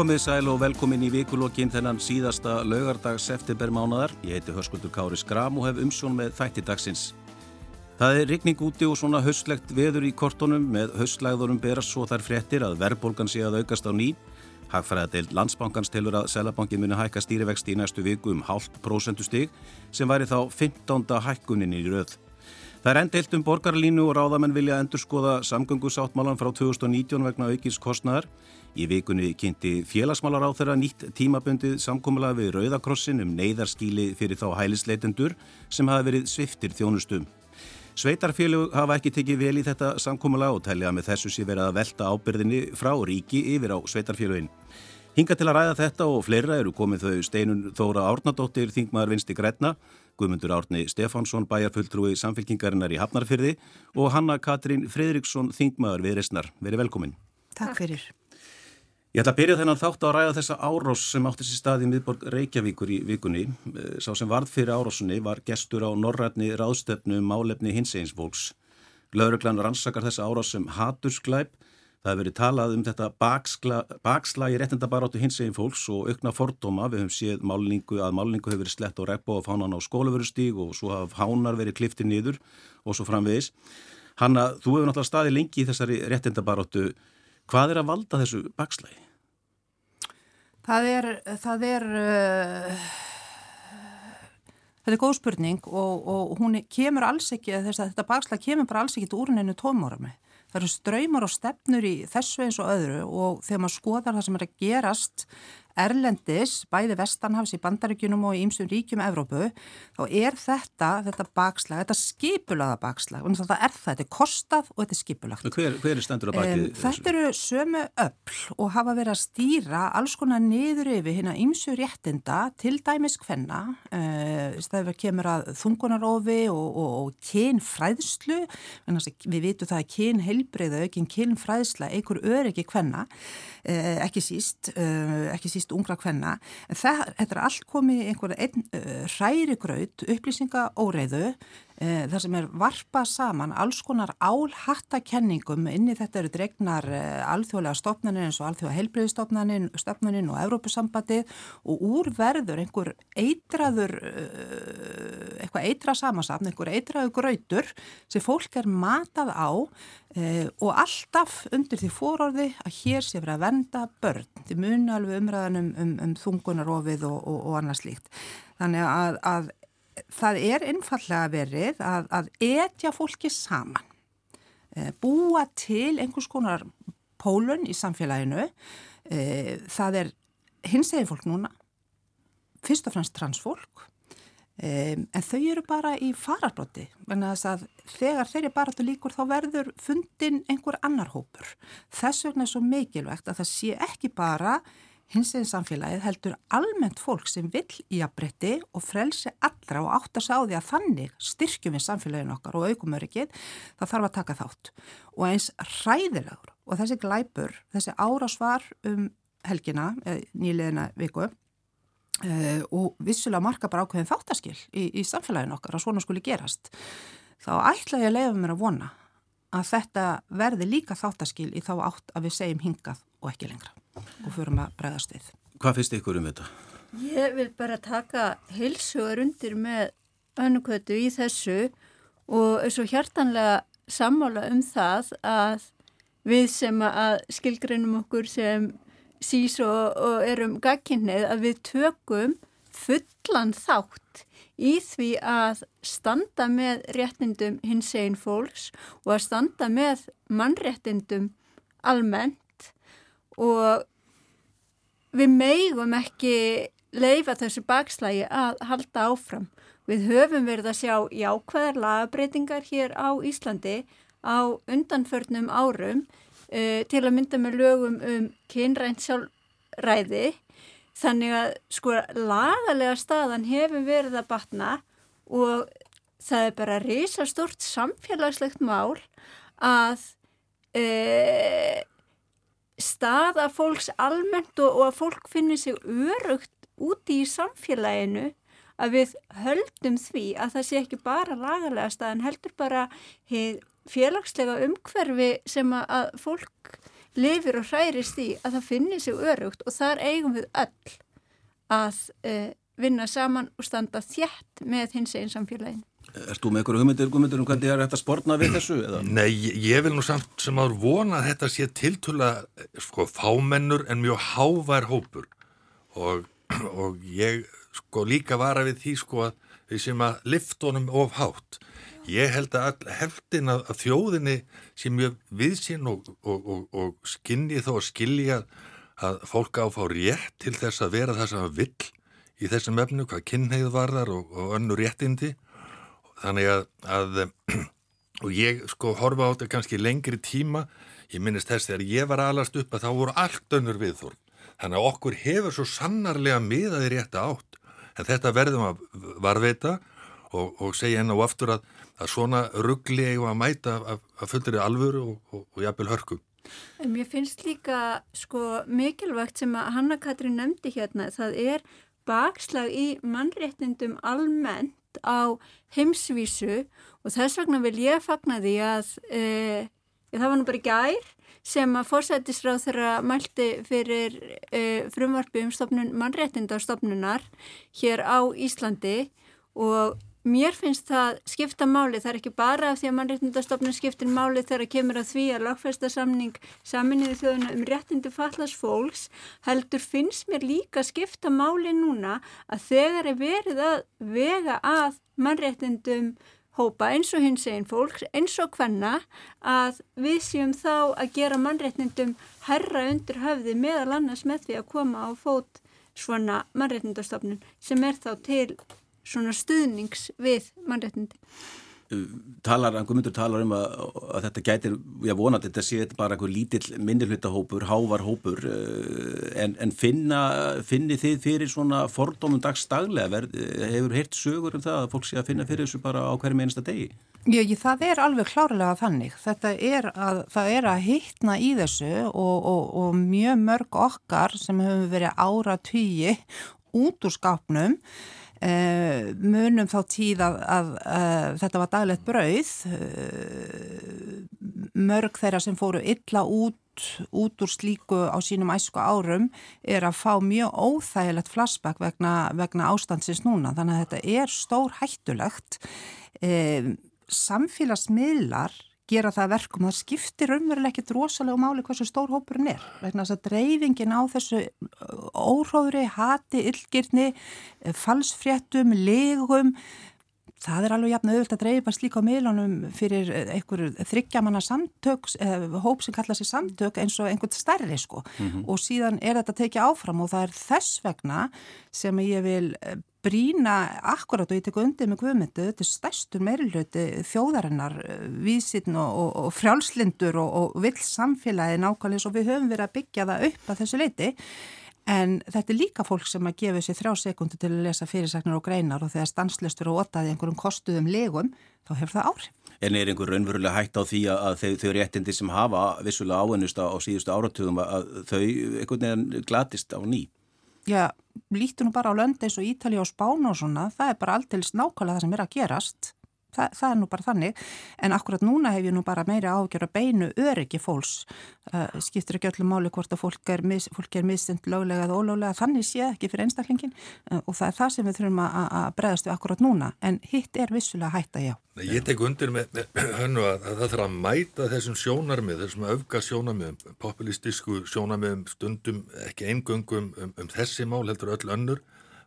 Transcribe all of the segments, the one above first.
Komið sæl og velkomin í vikulokkin þennan síðasta laugardags eftirber mánadar. Ég heiti Hörskuldur Kári Skram og hef umsjón með þætti dagsins. Það er rigning úti og svona höstlegt veður í kortunum með höstlæðurum berast svo þær fréttir að verðbólgan sé að aukast á ný. Hagfræðadeild landsbankans telur að Sælabankin muni hækka stýrivexti í næstu viku um hálft prósentustig sem væri þá 15. hækkunin í röð. Það er endilt um borgarlínu og ráðamenn vilja endur skoða samgöngusáttmálan frá 2019 vegna aukins kostnæðar. Í vikunni kynnti félagsmálar á þeirra nýtt tímabundið samkómulega við Rauðakrossin um neyðarskíli fyrir þá hælisleitendur sem hafa verið sviftir þjónustum. Sveitarfélög hafa ekki tekið vel í þetta samkómulega og telja með þessu sé verið að velta ábyrðinni frá ríki yfir á sveitarfélögin. Hinga til að ræða þetta og fleira eru komið þau steinun Þóra Árnadóttir, Þingmaður Vinsti Gretna, Guðmundur Árni Stefánsson, bæjarfulltrúi samfélkingarinnar í Hafnarfyrði og Hanna Katrín Fredriksson, Þingmaður Viðresnar. Verið velkomin. Takk fyrir. Ég ætla að byrja þennan þátt að ræða þessa árós sem átti sér stað í miðborg Reykjavíkur í vikunni. Sá sem varð fyrir árósunni var gestur á norrætni ráðstefnu um málefni hinseginsfólks. Lauruglan rannsakar þessa árós sem hatursglæp. Það hefur verið talað um þetta bakslagi réttindabarátu hinseginsfólks og aukna fordóma. Við höfum séð málningu að málningu hefur verið slett og reppó af hánan á skólaförustíg og svo haf hánar verið kliftið niður og svo framvegis. Hanna, þú hefur náttúrulega staðið lengi í þessari réttindabarátu Hvað er að valda þessu bakslægi? Það er, það er, uh, þetta er góð spurning og, og hún kemur alls ekki, þess að þetta bakslægi kemur bara alls ekki til úruninu tómórami. Það eru ströymar og stefnur í þessu eins og öðru og þegar maður skoðar það sem er að gerast Erlendis, bæði Vestanhafs í Bandaríkunum og í ýmsum ríkjum Evrópu, þá er þetta, þetta bakslag, þetta skipulaða bakslag, og það er það, þetta er kostað og þetta er skipulagt. Hver, hver er stendur á bakið? Um, þetta eru sömu öll og hafa verið að stýra alls konar niður yfir hérna ýmsu réttinda til dæmis hvenna, uh, það kemur að þungunarofi og, og, og kynfræðslu, við vitum það að kynheilbreyða, ekki kynfræðsla, einhver öryggi hvenna, uh, ekki síst, uh, ekki síst síst ungra kvenna. Þetta er allt komið einhverja einn uh, hræri graut, upplýsinga óreiðu þar sem er varpa saman alls konar álhattakenningum inn í þetta eru dregnar eh, alþjóðlega stofnanir eins og alþjóða heilbreyðistofnanin og Evrópusambandi og úr verður einhver eitraður eh, eitthvað eitra samansafn, einhver eitraður grautur sem fólk er matað á og alltaf undir því fórorði að hér sé verið að venda börn, því muni alveg umræðanum um, um, um þungunarofið og, og, og annað slíkt. Þannig að, að það er einfallega verið að, að etja fólki saman, e, búa til einhvers konar pólun í samfélaginu. E, það er hins eginn fólk núna, fyrst og fremst transfólk, e, en þau eru bara í fararbróti. Þegar þeir eru bara til líkur þá verður fundin einhver annar hópur. Þess vegna er svo mikilvægt að það sé ekki bara hins veginn samfélagið heldur almennt fólk sem vill í að bretti og frelsi allra og átt að sá því að þannig styrkjum við samfélaginu okkar og aukum öryggið, það þarf að taka þátt. Og eins ræðilegur og þessi glæpur, þessi árásvar um helgina, eh, nýleðina viku uh, og vissulega marka bara ákveðin þáttaskil í, í samfélaginu okkar að svona skuli gerast, þá ætla ég að leiða mér að vona að þetta verði líka þáttaskil í þá átt að við segjum hingað og ekki lengra og förum að bregðast við. Hvað finnst ykkur um þetta? Ég vil bara taka heilsugar undir með önnukvötu í þessu og svo hjartanlega sammála um það að við sem að skilgreinum okkur sem sís og, og erum gagkinnið að við tökum fullan þátt í því að standa með réttindum hins einn fólks og að standa með mannréttindum almennt og við meigum ekki leifa þessu bakslægi að halda áfram. Við höfum verið að sjá jákvæðar lagabreitingar hér á Íslandi á undanförnum árum uh, til að mynda með lögum um kynrænt sjálfræði þannig að sko lagalega staðan hefur verið að batna og það er bara risastort samfélagslegt mál að uh, staða fólks almennt og, og að fólk finnir sig örugt úti í samfélaginu að við höldum því að það sé ekki bara lagalega staðan heldur bara félagslega umhverfi sem að fólk lifir og hærist í að það finnir sig örugt og þar eigum við öll að uh, vinna saman og standa þjætt með hins einn samfélagin. Erst þú með einhverju hugmyndir, hugmyndir um hvernig það er hægt að spórna við þessu? Eða? Nei, ég vil nú samt sem áður vona að þetta sé tiltula sko fámennur en mjög hávær hópur og, og ég sko líka vara við því sko að við sem að liftunum of hátt. Ég held að heftin að, þjóðinni sé mjög viðsinn og, og, og skinni þó að skilja að fólk áfá rétt til þess að vera það sem að vill í þessum efnu, hvað kynneið varðar og önnu réttindi þannig að, að og ég sko horfa á þetta kannski lengri tíma. Ég minnist þess þegar ég var alast upp að þá voru allt önnur viðþórn þannig að okkur hefur svo sannarlega miðaði rétt átt. En þetta verðum að varveita og, og segja henn á aftur að, að svona ruggli eigum að mæta að, að fullri alvöru og, og, og jafnvel hörku. Mér finnst líka sko mikilvægt sem að Hanna-Katrin nefndi hérna það er bakslag í mannréttindum almennt á heimsvísu og þess vegna vil ég fagna því að e, það var nú bara gær sem að fórsættisráð þeirra mælti fyrir e, frumvarfi um stofnun mannréttindastofnunar hér á Íslandi og mér finnst það skipta máli, það er ekki bara af því að mannréttindastofnun skiptir máli þegar að kemur að því að lagfæsta samning saminniði þjóðuna um réttindi fallast fólks heldur finnst mér líka skipta máli núna að þegar er verið að vega að mannréttindum hópa eins og hins einn fólks, eins og hvenna að við séum þá að gera mannréttindum herra undir höfði meðal annars með því að koma á fót svona mannréttindastofnun sem er þá til svona stuðnings við mannréttindi. Talar, einhver talar um að, að þetta gætir, ég vonat þetta sé bara einhver lítill minnilhutahópur, hávarhópur eh, en, en finna, finni þið fyrir svona fordómum dagstaglega, hefur heirt sögur um það að fólk sé að finna fyrir þessu bara á hverjum einasta degi? Já, það er alveg klárlega þannig. Þetta er að, það er að hittna í þessu og, og, og mjög mörg okkar sem hefur verið ára tugi út úr skápnum Uh, munum þá tíð að, að, að þetta var daglegt brauð. Uh, mörg þeirra sem fóru illa út, út úr slíku á sínum æsku árum er að fá mjög óþægilegt flashback vegna, vegna ástandsins núna. Þannig að þetta er stór hættulegt uh, samfélagsmiðlar gera það verkum, það skiptir umveruleg ekkit rosalega máli hversu stór hópurinn er vegna þess að dreifingin á þessu óhróðri, hati, yllgirni falsfréttum, legum það er alveg jafn auðvilt að dreifast líka á miðlunum fyrir einhverju þryggjamanna samtök, hóp sem kalla sér samtök eins og einhvern stærri sko mm -hmm. og síðan er þetta tekið áfram og það er þess vegna sem ég vil brína akkurat og ég tek undir með guðmyndu, þetta er stærstur meirulöti þjóðarinnar, vísinn og, og, og frjálslindur og, og vill samfélagi nákvæmlega og við höfum verið að byggja það upp að þessu leiti en þetta er líka fólk sem að gefa sér þrjá sekundi til að lesa fyrirsaknar og greinar og þegar stanslöstur og otaði einhverjum kostuðum legum, þá hefur það áhrif. En er einhver raunverulega hægt á því að þau, þau réttindi sem hafa vissulega áennust á síðustu áratugum að þau einhvern veginn glatist á ný? Já, lítur nú bara á lönd eins og Ítali og Spána og svona, það er bara alltils nákvæmlega það sem er að gerast Þa, það er nú bara þannig, en akkurat núna hef ég nú bara meira ágjör að beinu öryggi fólks, uh, skiptir ekki öllum máli hvort að fólk er, mis, er missynd löglega eða ólöglega, þannig sé ekki fyrir einstaklingin uh, og það er það sem við þurfum að, bregðast við akkurat núna, en hitt er vissulega hætta já. Ég tek undir með, með hannu að, að það þarf að mæta þessum sjónarmið, þessum öfga sjónarmiðum, populistísku sjónarmiðum, stundum ekki eingöngum um, um þessi mál heldur öll önnur,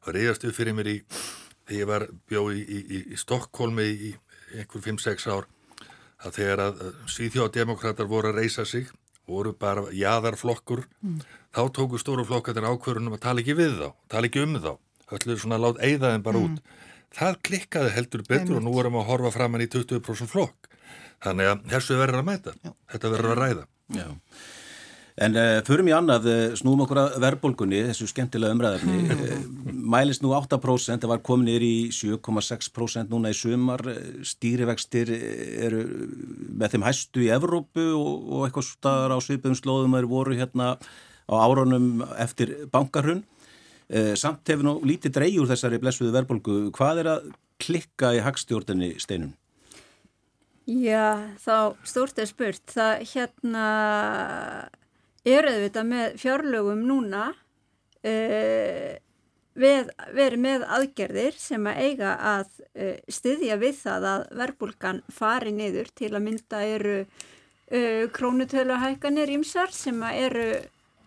það reyðast upp fyrir mér í þegar ég var bjóð í, í, í Stokkólmi í einhver 5-6 ár að þegar að síðhjóðdemokrátar voru að reysa sig voru bara jæðarflokkur mm. þá tóku stóru flokkarnir ákverðunum að tala ekki við þá, tala ekki um þá öllu svona lát eigðaðin bara mm. út það klikkaði heldur betur Einmitt. og nú erum við að horfa fram hann í 20% flokk þannig að þessu verður að mæta Já. þetta verður að ræða Já. En uh, förum í annað, uh, snúum okkur að verðbólgunni, þessu skemmtilega umræðarni, uh, mælist nú 8%, það var komin yfir í 7,6% núna í sumar, stýrivextir eru með þeim hæstu í Evrópu og, og eitthvað staðar á svipum slóðum að eru voru hérna á árunum eftir bankarhun. Samt hefur nú lítið dreyjur þessari blessuðu verðbólgu, hvað er að klikka í hagstjórnini steinum? Já, þá stort er spurt, það hérna er auðvitað með fjárlögum núna uh, við, verið með aðgerðir sem að eiga að uh, styðja við það að verbulgan fari niður. Til að mynda eru uh, krónutöluhækanir ímsar sem að eru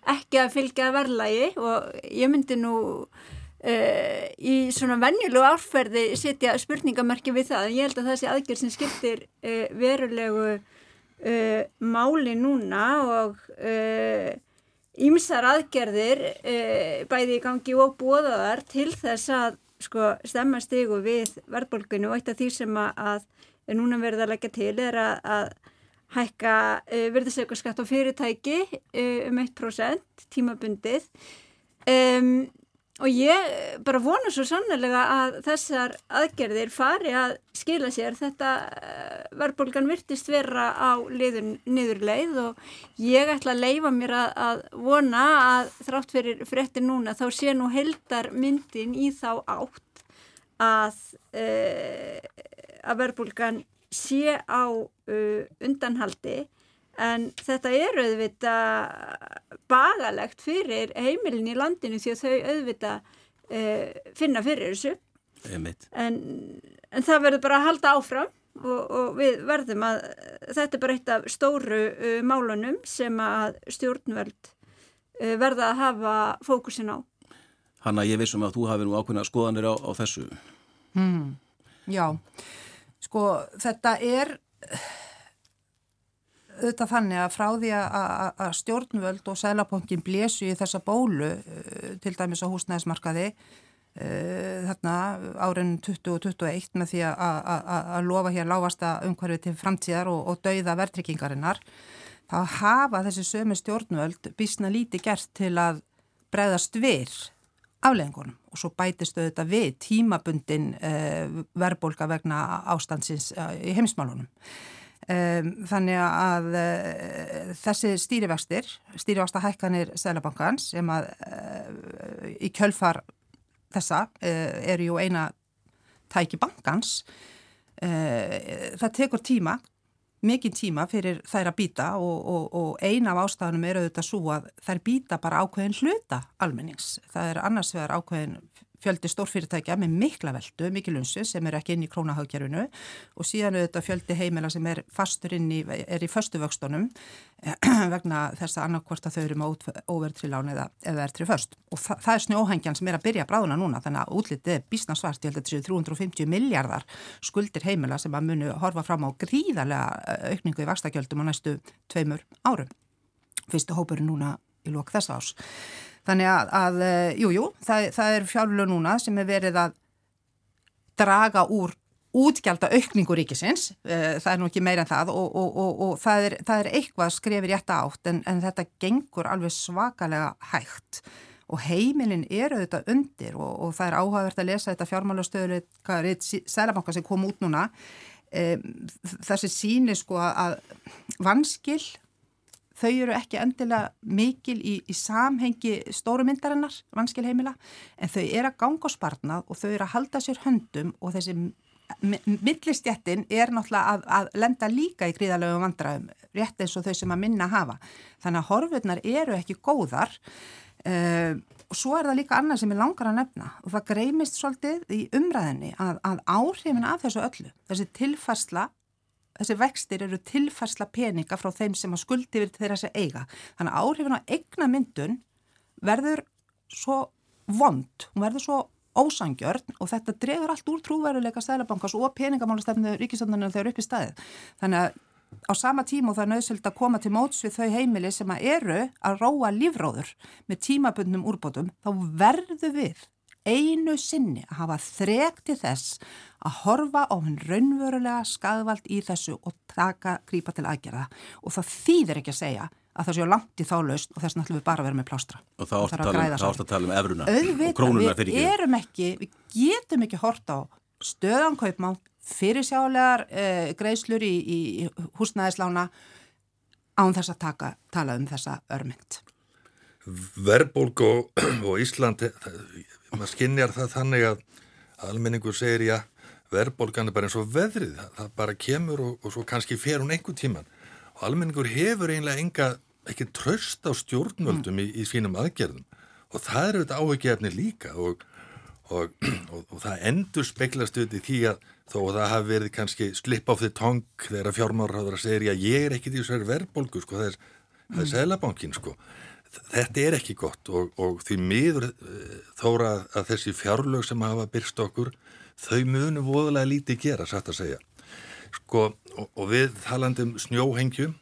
ekki að fylgja verðlægi og ég myndi nú í svona vennjulegu árferði setja spurningamerki við það. En ég held að það sé aðgjörð sem skiptir verulegu uh, máli núna og ímsar aðgerðir bæði í gangi og bóðaðar til þess að sko, stemma stigu við verðbólgunni. Og eitt af því sem að er núna verið að leggja til er að, að hækka virðisaukarskatt á fyrirtæki um 1% tímabundið. Um og ég bara vona svo sannlega að þessar aðgerðir fari að skila sér. Þetta eh, verðbólgan virtist vera á liðun niður leið og ég ætla að leifa mér að, að vona að þrátt fyrir frétti núna þá sé nú heldar myndin í þá átt að, uh, að verðbólgan sé á uh, undanhaldi en þetta er auðvitað bagalegt fyrir heimilin í landinu því að þau auðvitað uh, finna fyrir þessu. En, en það verður bara að halda áfram og, og við verðum að þetta er bara eitt af stóru uh, málunum sem að stjórnveld uh, verða að hafa fókusin á. Hanna, ég vissum að þú hafi nú ákveðna skoðanir á, á þessu. Hmm, Já, sko þetta er auðvitað þannig að frá því að stjórnvöld og sælaponkin blésu í þessa bólu eh, til dæmis á húsnæðismarkaði eh, þarna árin 2021 með því að lofa hér láfasta umhverfi til framtíðar og, og dauða verðtrykkingarinnar þá hafa þessi sömu stjórnvöld bísna líti gert til að bregðast við afleggingunum og svo bætist auðvitað við tímabundin eh, verðbólka vegna ástandsins í heimsmálunum Um, þannig að uh, þessi stýrivextir, stýrivexta hækkanir Sælabankans sem að uh, í kjölfar þessa uh, eru ju eina tæki bankans það tekur tíma mikið tíma fyrir þær að býta og, og, og eina af ástafanum eru auðvitað svo að þær býta bara ákveðin hluta almennings. Það er annars vegar ákveðin fjöldi stórfyrirtækja með mikla veldu, mikil unsu sem eru ekki inn í krónahagkerfinu og síðan auðvitað fjöldi heimila sem er fastur inn í, er í föstu vöxtunum vegna þess að annarkvort að þau eru með óverðri lán eða, eða ertri föst og þa það er snjóhængjan sem er að byrja bráðuna núna þannig að útlitið er bísna svart, ég held að þetta séu 350 miljardar skuldir heimila sem að munu horfa fram á gríðarlega aukningu í vakstakjöldum á næstu tveimur árum. Fyrstu hópurinn núna í lók þess ás. Þannig að, að jú, jú, það, það er fjárlög núna sem er verið að draga úr útgjálta aukningu ríkisins, eh, það er nú ekki meira en það og, og, og, og það, er, það er eitthvað skrifir rétt átt en, en þetta gengur alveg svakalega hægt. Og heimilin eru þetta undir og það er áhugavert að lesa þetta fjármálastöðuleikarið Sælabanka sem kom út núna, e, þessi síni sko að vanskil þau eru ekki endilega mikil í, í samhengi stórumyndarinnar, vanskilheimila, en þau eru að ganga á sparnað og þau eru að halda sér höndum og þessi millistjættin er náttúrulega að, að lenda líka í gríðalögum vandraðum, rétt eins og þau sem að minna hafa. Þannig að horfurnar eru ekki góðar uh, og svo er það líka annað sem ég langar að nefna og það greimist svolítið í umræðinni að, að áhrifin af þessu öllu, þessi tilfarsla þessi vextir eru tilfarsla peninga frá þeim sem að skuldi við þeirra sem eiga. Þannig að áhrifin á eigna myndun verður svo vond, hún verður svo ósangjörn og þetta dregur allt úr trúveruleika stælabankas og peningamálastefnu ríkistöndunum þegar upp í staðið. Þannig að á sama tíma og það er nöðsöld að koma til móts við þau heimili sem að eru að róa lífróður með tímabundnum úrbótum, þá verður við einu sinni að hafa þrek til þess að horfa á henn raunverulega skadvald í þessu og taka grípa til aðgerða og það þýðir ekki að segja að það séu langt í þá laust og þess náttúrulega við bara verðum með plástra. Og það ást að tala um efruna Auðvitað, og krónuna fyrir ekki. Við erum ekki, við getum ekki horta á stöðankaupmál, fyrirsjálegar eh, greiðslur í, í húsnæðislána án þess að taka, tala um þessa örmynd. Verbolg og, og Ísland, maður skinnjar það þannig að almenningur segir já, verbolgan er bara eins og veðrið, það bara kemur og, og svo kannski fer hún einhver tíman og almenningur hefur einlega enga ekki tröst á stjórnvöldum í, í sínum aðgerðum og það eru þetta áhugjefni líka og, og, og, og það endur speklast auðvitað í því að þó að það hafi verið kannski slip of the tongue þegar fjármárháður að segja ég er ekki því þessari verðbólgu sko, það er, mm. er selabankin sko. Þetta er ekki gott og því miður uh, þóra að þessi fjárlög sem hafa byrst okkur þau munu voðalega lítið gera, satt að segja. Sko, og við talandum snjóhengjum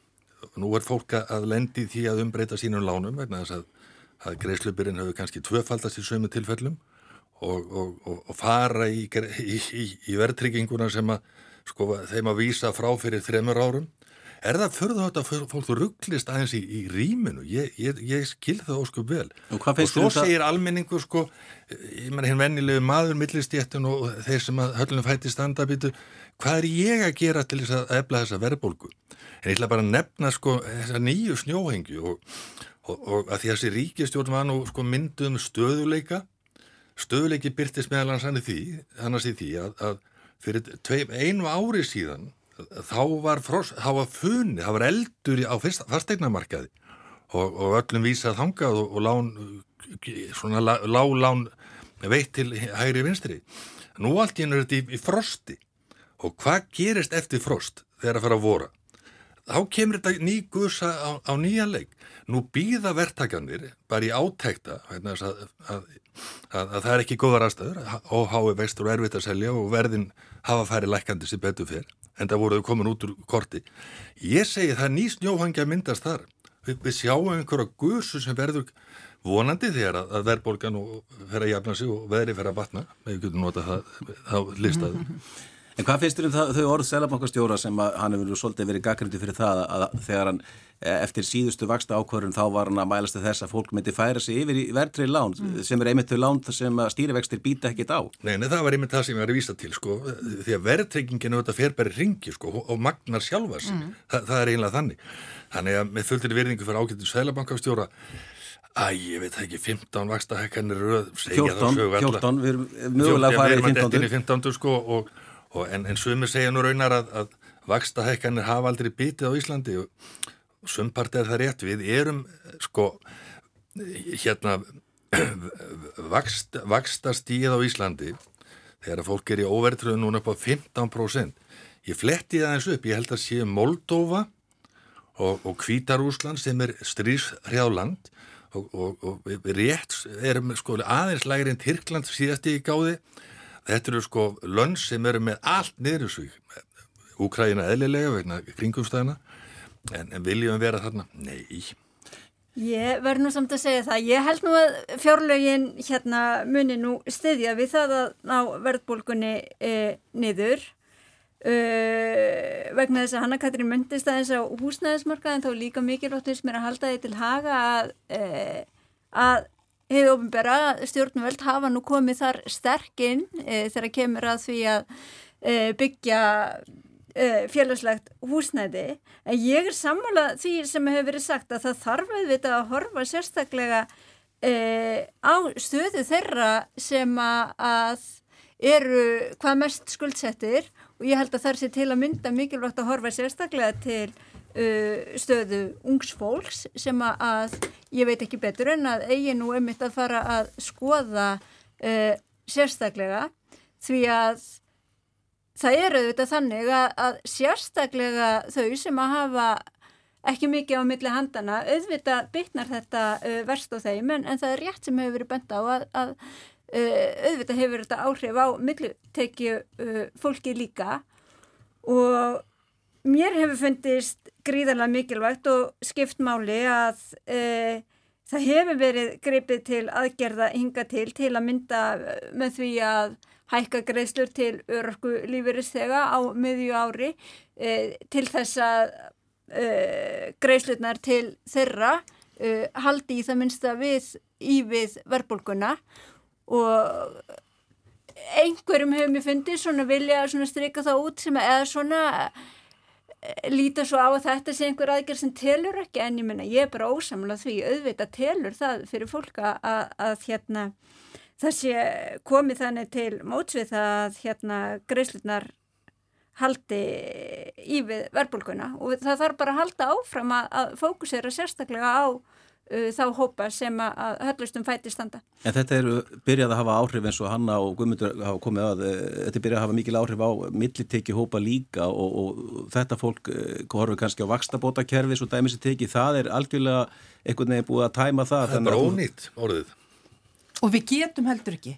nú er fólk að lendi því að umbreyta sínum lánum vegna þess að, að greiðslubirinn hefur kannski tvöfaldast í sömu tilfellum og, og, og, og fara í, í, í, í verðtrygginguna sem að sko, þeim að vísa frá fyrir þremur árum er það förðu þetta að fólk rugglist aðeins í, í rýminu? Ég, ég, ég skil það óskup vel. Og, og svo um segir það... almenningu sko, ég menn hinn vennilegu maður millistjéttun og þeir sem að höllunum fætti standabítu hvað er ég að gera til þess að efla þessa verðbólgu? En ég ætla bara að nefna sko þessa nýju snjóhengju og, og, og að því að þessi ríkistjórn var nú sko mynduð um stöðuleika stöðuleiki byrtist meðal hans hann í því því að, að fyrir tveim, einu ári síðan þá var, frost, þá var funni, þá var eldur á fastegnamarkaði og, og öllum vísað þangað og, og lán, svona láglán veitt til hægri vinstri. Nú allt í hennu er þetta í, frosti. Og hvað gerist eftir frost þegar að fara að vora? Þá kemur þetta ný gusa á, á nýja leik. Nú býða verktakarnir bara í átækta að, að, að, að það er ekki góðar aðstæður, óhái veistur og erfitt að selja og verðin hafa færi lækandi sem betur fyrr, en það voruð komin út úr korti. Ég segi það er ný snjóhangja myndast þar. Vi, við sjáum einhverja gusu sem verður vonandi þegar að verðbólgan fer að jafna sig og veðri fer að batna, við getum notað það, það listaðu. En hvað finnst þér um það, þau orð selabankastjóra sem að, hann hefur svolítið verið gaggrindi fyrir það að, að þegar hann eftir síðustu vaksta ákvörðun þá var hann að mælast þess að fólk myndi færa sig yfir í verðtrið lán mm. sem er einmitt þau lán sem stýrivextir býta ekkit á? Nei, nei, það var einmitt það sem ég var að vísa til sko, því að verðtrygginginu þetta fer bara ringi sko og magnar sjálfars, mm. Þa, það er einlega þannig. Þannig að með fulltir virðingu fyrir ákveðinu selabankastjóra Æ, ég veit ekki, 15 vaksta hekkanir 14, 14, við erum mögulega farið í 15 sko, og, Og en, en sumir segja nú raunar að, að vaksta hækkanir hafa aldrei bitið á Íslandi og sumpart er það rétt. Við erum sko hérna vakst, vaksta stíð á Íslandi þegar fólk er í óvertröðu núna upp á 15%. Ég fletti það eins upp, ég held að sé Moldova og, og Kvítarúsland sem er stríshrjáland og, og við rétt erum sko aðeins lægri en Tyrkland síðast í gáði Þetta eru sko lönn sem eru með allt niður. Úkræðina eðlilega vegna kringumstæðina en, en viljum vera þarna? Nei. Ég verð nú samt að segja það. Ég held nú að fjárlögin hérna muni nú stiðja við það að ná verðbólkunni e, niður e, vegna þess að Hanna Katrín myndist aðeins á húsnæðismarkaðin þá líka mikilvægt eins mér að halda því til haga að, e, að Hefur ofinbera stjórnvöld hafa nú komið þar sterkinn e, þegar kemur að því að e, byggja félagslegt húsnæði. En ég er sammálað því sem hefur verið sagt að það þarf auðvitað að horfa sérstaklega e, á stöðu þeirra sem að eru hvað mest skuldsettir og ég held að það sé til að mynda mikilvægt að horfa sérstaklega til uh, stöðu ungsfólks sem að ég veit ekki betur en að eigi nú einmitt að fara að skoða uh, sérstaklega því að það eru auðvitað þannig að, að sérstaklega þau sem að hafa ekki mikið á milli handana auðvitað bytnar þetta uh, verst á þeim en, en það er rétt sem hefur verið bent á að, að uh, auðvitað hefur þetta áhrif á millitekju uh, fólki líka. Og mér hefur fundist gríðarlega mikilvægt og skipt máli að e, það hefur verið greipið til aðgerða hinga til til að mynda með því að hækka greiðslur til örku lífuristega á miðju ári e, til þess að e, greiðslurnar til þeirra e, haldi í það minnsta við í við verbulguna og einhverjum hefur mér fundið svona vilja svona stryka það út sem eða svona líta svo á að þetta sé einhver aðgerð sem telur ekki. En ég menna ég er bara ósamlega því. Auðvitað telur það fyrir fólk að, að hérna það sé komið þannig til mótsvið að hérna greiðslunar haldi í við verbulguna og það þarf bara að halda áfram að, að fókusera sérstaklega á uh, þá hópa sem að höllustum fæti standa. En þetta er byrjað að hafa áhrif eins og Hanna og Guðmundur hafa komið að, uh, þetta er byrjað að hafa mikil áhrif á milliteki hópa líka og, og þetta fólk uh, horfið kannski á vakstabótakerfi svo dæmis er tekið, það er algjörlega einhvern veginn búið að tæma það. Það er bara ónýtt orðið. Og við getum heldur ekki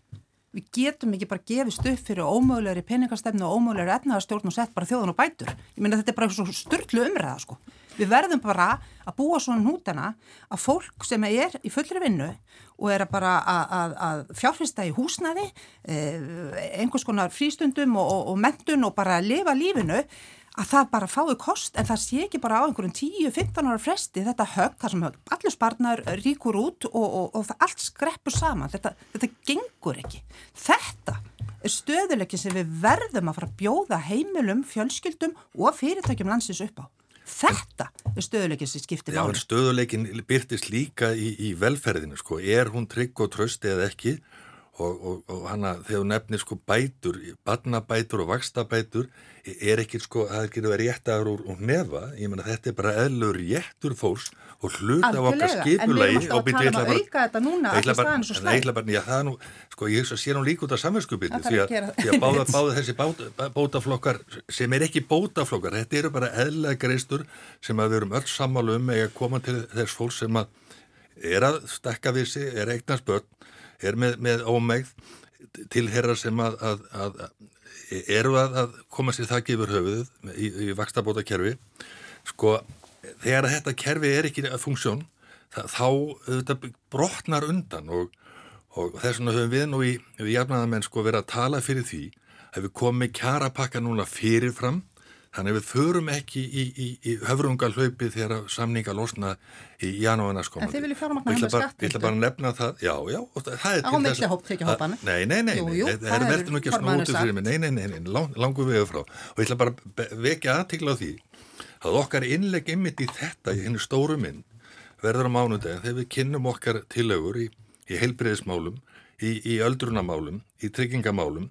við getum ekki bara gefist upp fyrir ómögulegri peningastefnu og ómögulegri etnaðarstjórn og sett bara þjóðan og bætur. Ég meina þetta er bara svo störtlu umræða sko. Við verðum bara að búa svona nútana að fólk sem er í fullri vinnu og er að bara að, að, fjárfesta í húsnaði, eh, einhvers konar frístundum og, og, og mentun og bara að lifa lífinu að það bara fái kost en það sé ekki bara á einhverjum 10-15 ára fresti þetta högg, það sem högg, allir sparnar ríkur út og, og, og það allt skreppur saman, þetta, þetta gengur ekki. Þetta er stöðuleikin sem við verðum að fara að bjóða heimilum, fjölskyldum og fyrirtækjum landsins upp á. Þetta er stöðuleikin sem skiptir ári Stöðuleikin byrtist líka í, í velferðinu sko, er hún trygg og trösti eða ekki og, og, og hana þegar nefnir sko bætur, barnabætur og vakstabætur er ekki sko, það getur verið réttar úr, úr nefa, ég menna þetta er bara eðlur réttur fólks og hluta á okkar skipulegi og byrja um að að það er nú, sko ég sé nú líka út af samverðskupinu því að, því að báða, báða þessi báta, bótaflokkar sem er ekki bótaflokkar, þetta eru bara eðlega greistur sem að við erum öll sammálu um eða koma til þess fólk sem að er að stakka vissi, er eignast börn er með, með ómegð til herrar sem að, að, að eru að, að koma sér það gefur höfuð í, í vakstabóta kerfi sko þegar þetta kerfi er ekki að funksjón það, þá þetta brotnar undan og, og þess vegna höfum við nú í, í jafnaðamenn sko verið að tala fyrir því að við komum með kjara pakka núna fyrirfram Þannig að við förum ekki í, í, í höfrungalhaupi þegar samninga losna í janúana skomandi. En þið viljið fjármagna hann með skattildu? Ég ætla bara að nefna það, já, já. Það er á milli hóp tekið hópanu? Nei, nei, nei, jú, það er verður nú ekki að snúti fyrir mig, nei, nei, nei, nei lang, langu við frá. Og ég ætla bara að vekja aðtikla á því að okkar innleg ymmit í þetta, í hennu stóru mynd, verður á mánudegin þegar við kynnum okkar tilögur í, í heilbreyðismálum, í, í öldrunamálum, í tryggingamálum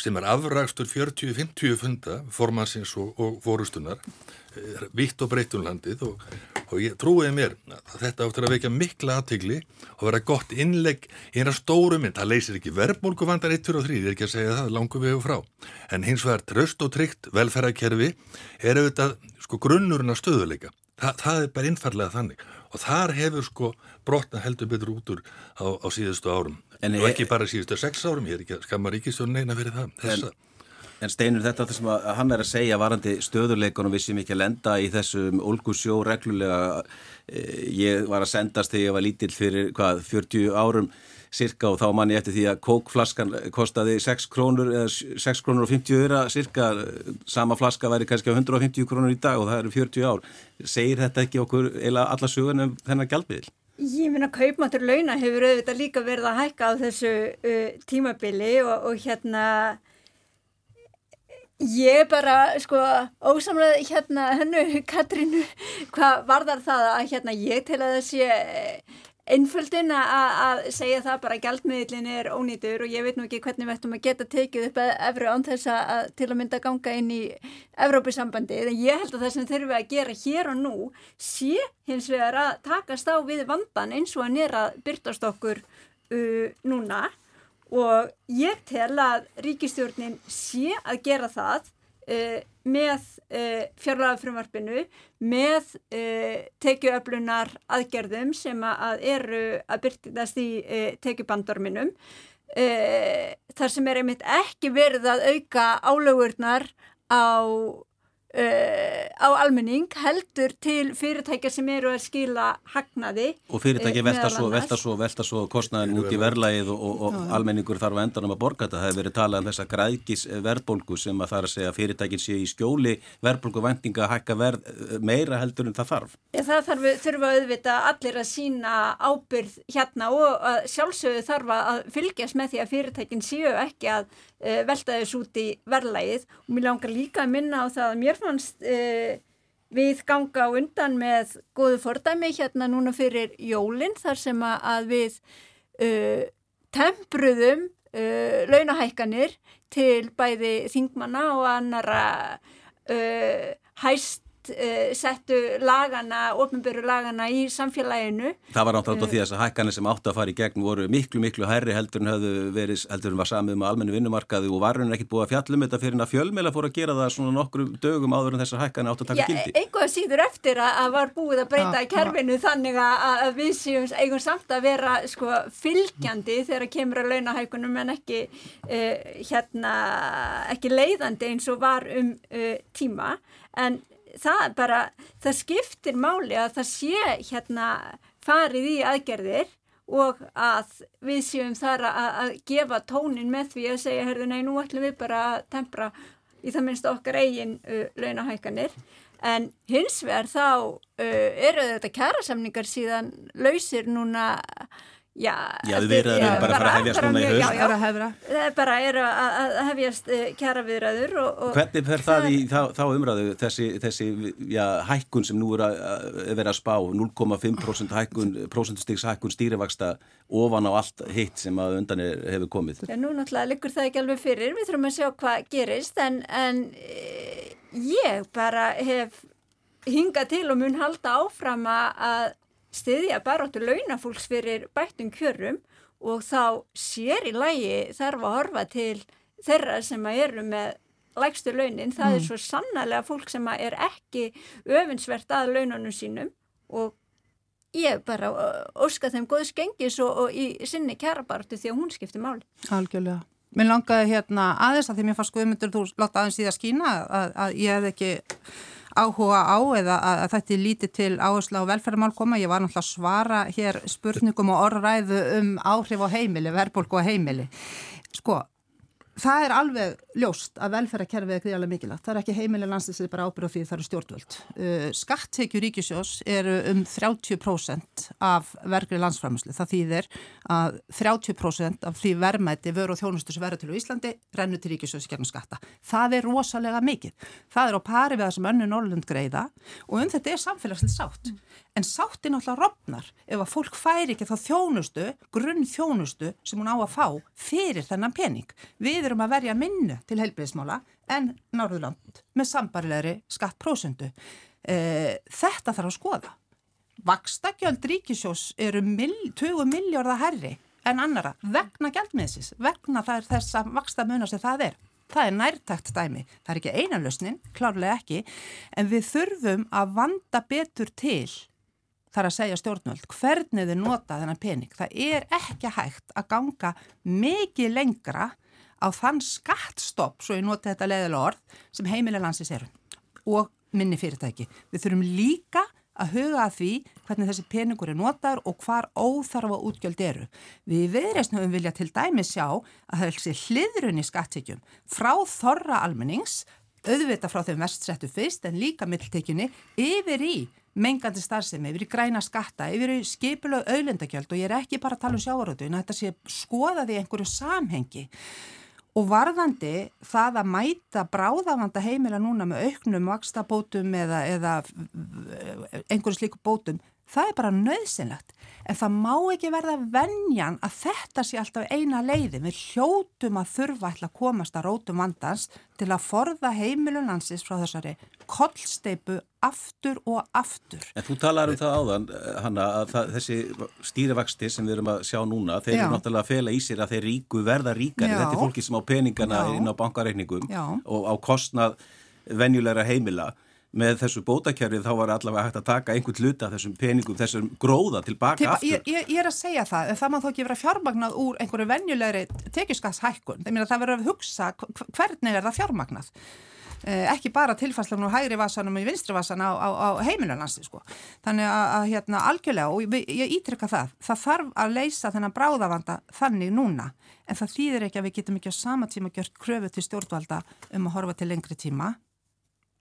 sem er afragstur 40-50 funda formansins og, og fórustunar eh, vitt og breytt um og, og ég trúiði mér að þetta áttur að vekja mikla aðtegli og vera gott innlegg eina stóru mynd, það leysir ekki verðbólku vandar 1, 2 og 3, ég er ekki að segja það langum við og frá, en hins vegar tröst og tryggt velferðarkerfi er auðvitað sko grunnurinn að stöðuleika Þa, það er bara innfarlega þannig. Og þar hefur sko brotna heldur betur út úr á, á síðustu árum En og ekki bara síðustu sex árum, ég er ekki að skamma ríkistjórn neina fyrir það. En, en steinur þetta það sem hann er að segja varandi stöðurleikunum við sem ekki að lenda í þessum olgusjó reglulega. Eh, ég var að sendast þegar ég var lítill fyrir hvað, 40 árum cirka og þá mann ég eftir því að kókflaskan kostaði 6 krónur eða 6 krónur og 50 öra cirka. Sama flaska væri kannski á 150 krónur í dag og það eru 40 ár. Segir þetta ekki okkur eila alla sugunum þennan gjaldmiðl? Ég minna kaupmáttur launa hefur auðvitað líka verið að hækka á þessu uh, tímabili og, og hérna ég bara sko ósamlega hérna hennu Katrínu hvað varðar það að hérna ég til að sé einföldin að segja það bara gældmiðlin er ónýtur og ég veit nú ekki hvernig við ættum að geta tekið upp efru án þess að til að mynda ganga inn í Evrópusambandi en ég held að það sem þurfum við að gera hér og nú sé hins vegar að takast á við vandan eins og að byrtast okkur uh, núna. Og ég tel að ríkistjórnin sé að gera það með uh, fjárlagafrumvarpinu með uh, tekjuöflunar aðgerðum sem að eru að byrtast í tekjubandorminum þar sem er einmitt ekki verið að auka álögurnar á Uh, á almenning heldur til fyrirtækja sem eru að skila hagnaði og fyrirtæki uh, velta, svo, velta, svo, velta svo kostnaðin út í verðlægið og, og, og almenningur þarf að endanum að borga þetta. Það hefur verið talað um þessa græðkis verðbólgu sem að það er að segja að fyrirtækin sé í skjóli. Verðbólgu vendinga að hækka verð eh, meira heldur en það þarf. Það þarf, þurfa auðvita allir að sína ábyrð hérna og sjálfsögðu þarf að fylgjast með því að fyrirtækin séu ekki að velta þess út í verðlægið og mér langar líka að minna á það að mér fannst uh, við ganga undan með góðu fordæmi hérna núna fyrir jólinn þar sem að við uh, tempruðum uh, launahækkanir til bæði þingmanna og annara hæst uh, settu lagana, ofnbjörgu lagana í samfélaginu. Það var náttúrulega uh, því að þess að hækkanir sem átti að fara í gegn voru miklu, miklu hærri heldur en höfðu verið, heldur en var samið með almennu vinnumarkaði og varun ekkit búið að fjallum þetta fyrir að fjölmeila fór að gera það svona nokkru dögum áður en þessar hækkanir átti að taka gildi. Já, einhvað síður eftir að, að var búið að breyta í kerfinu ja. þannig að, að við séum eigum samt að vera sko fylgjandi þegar kemur að launahækunum en ekki uh, hérna, ekki leiðandi eins og var um uh, tíma en það bara, það skiptir máli að það sé hérna farið í aðgerðir og að við séum þar að, að gefa tónin með því að segja, herðu, nei, nú ætlum við bara að tempra í það minnst okkar eigin uh, launahækanir en hins vegar þá uh, eru þetta kærasamningar síðan lausir núna Já, já við erum bara að fara að hefjast núna í haust. Já, já, það er bara er að, að hefjast eh, kjara viðraður. Og, og Hvernig fer það í þá, þá umræðu, þessi, þessi já, hækkun sem nú er að, að vera að spá, 0,5% hækkun, prosentustiks hækkun stýrivaksta ofan á allt hitt sem að undan er, hefur komið? Já, nú náttúrulega liggur það ekki alveg fyrir, við þurfum að sjá hvað gerist, en, en eh, ég bara hef hingað til og mun halda áfram að stiðja baróttu launafólks fyrir bættum kjörum og þá sér í lægi þarf að horfa til þeirra sem eru með lægstu launin, það mm. er svo sannlega fólk sem er ekki öfinsvert að launanum sínum og ég bara óska þeim góðs gengis og, og í sinni kærabartu því að hún skiptir máli. Algjörlega. Mér langaði hérna aðeins að því mér fannst skoðmyndur þú láta aðeins í það skína að, að ég hef ekki áhuga á eða að, þetta er lítið til áherslu á velferðarmál koma. Ég var náttúrulega að svara hér spurningum og orðræðu um áhrif á heimili, verðbólku á heimili. Sko, það er alveg ljóst að velferðarkerfið er gríðarlega mikilvægt. Það er ekki heimileg landsins bara ábyrð á því það eru stjórnvöld. Uh, Skattekjur ríkisjós eru um 30% af vergrið landsframherslu. Það þýðir að 30% af því verðmætti vöru og þjónustu sem verður til Íslandi rennur til ríkisjós í gerðum skatta. Það er rosalega mikið. Það er á pari við það sem önnu Norrlund greiða og um þetta er samfélagslega sátt. En sáttin alltaf rofnar ef að fólk færi ekki þá þjónustu, grunn þjónustu sem hún á að fá fyrir þennan pening. Við erum að verja minnu til heilbreyðismála en Norðurland með sambarilegri skattprósundu. E, þetta þarf að skoða. Vakstakjöld ríkisjós eru mil, 20 miljardar herri en annara vegna gældmiðsis, vegna þess að vaksta muna sem það er. Það er nærtækt dæmi. Það er ekki einanlösnin, klárlega ekki, en við þurfum að vanda betur til þar að segja stjórnvöld hvernig þau nota þennan pening. Það er ekki hægt að ganga mikið lengra á þann skattstopp, svo ég nota þetta leðilega orð, sem heimilega landsins eru og minni fyrirtæki. Við þurfum líka að huga að því hvernig þessi peningur er notaður og hvar óþarfa útgjöld eru. Við viðreysn höfum vilja til dæmi sjá að það er hliðrunni skattekjum frá þorra almennings, auðvita frá þeim vestsettu fyrst en líka mittiltekjunni yfir í mengandi starfsemi, yfir í græna skatta, yfir í skipilög auðlendagjöld og ég er ekki bara að tala um sjávarötu en þetta sé skoðað í einhverju samhengi. Og varðandi það að mæta bráðavanda heimila núna með auknum vakstabótum eða, eða einhverju slíku bótum, það er bara nöðsynlegt. En það má ekki verða vennjan að þetta sé alltaf eina leiði. Við hljótum að þurfa að komast að rótum vandans til að forða heimilunansis frá þessari kollsteipu aftur og aftur. En þú talar um það áðan, Hanna, að það, þessi stýrivaksti sem við erum að sjá núna, þeir Já. eru náttúrulega að fela í sér að þeir ríku verða ríkari. Já. Þetta er fólki sem á peningana Já. inn á bankareikningum og á kostnað venjulegra heimila. Með þessu bótakerfið þá var allavega hægt að taka einhvern hluta þessum peningum, þessum gróða tilbaka Til, aftur. Ég, ég, ég er að segja það, það má þó ekki vera fjármagnað úr einhverju venjulegri tekjuskatshækkun. Það verður að hugsa hvernig er það fjármagnað. Eh, ekki bara tilfærslan úr hægri vasanum og vinstri vasan á, á, á heimilanansi sko. þannig að, að hérna algjörlega og ég, ég ítrykka það, það þarf að leysa þennan bráðavanda þannig núna en það þýðir ekki að við getum ekki á sama tíma gjört kröfu til stjórnvalda um að horfa til lengri tíma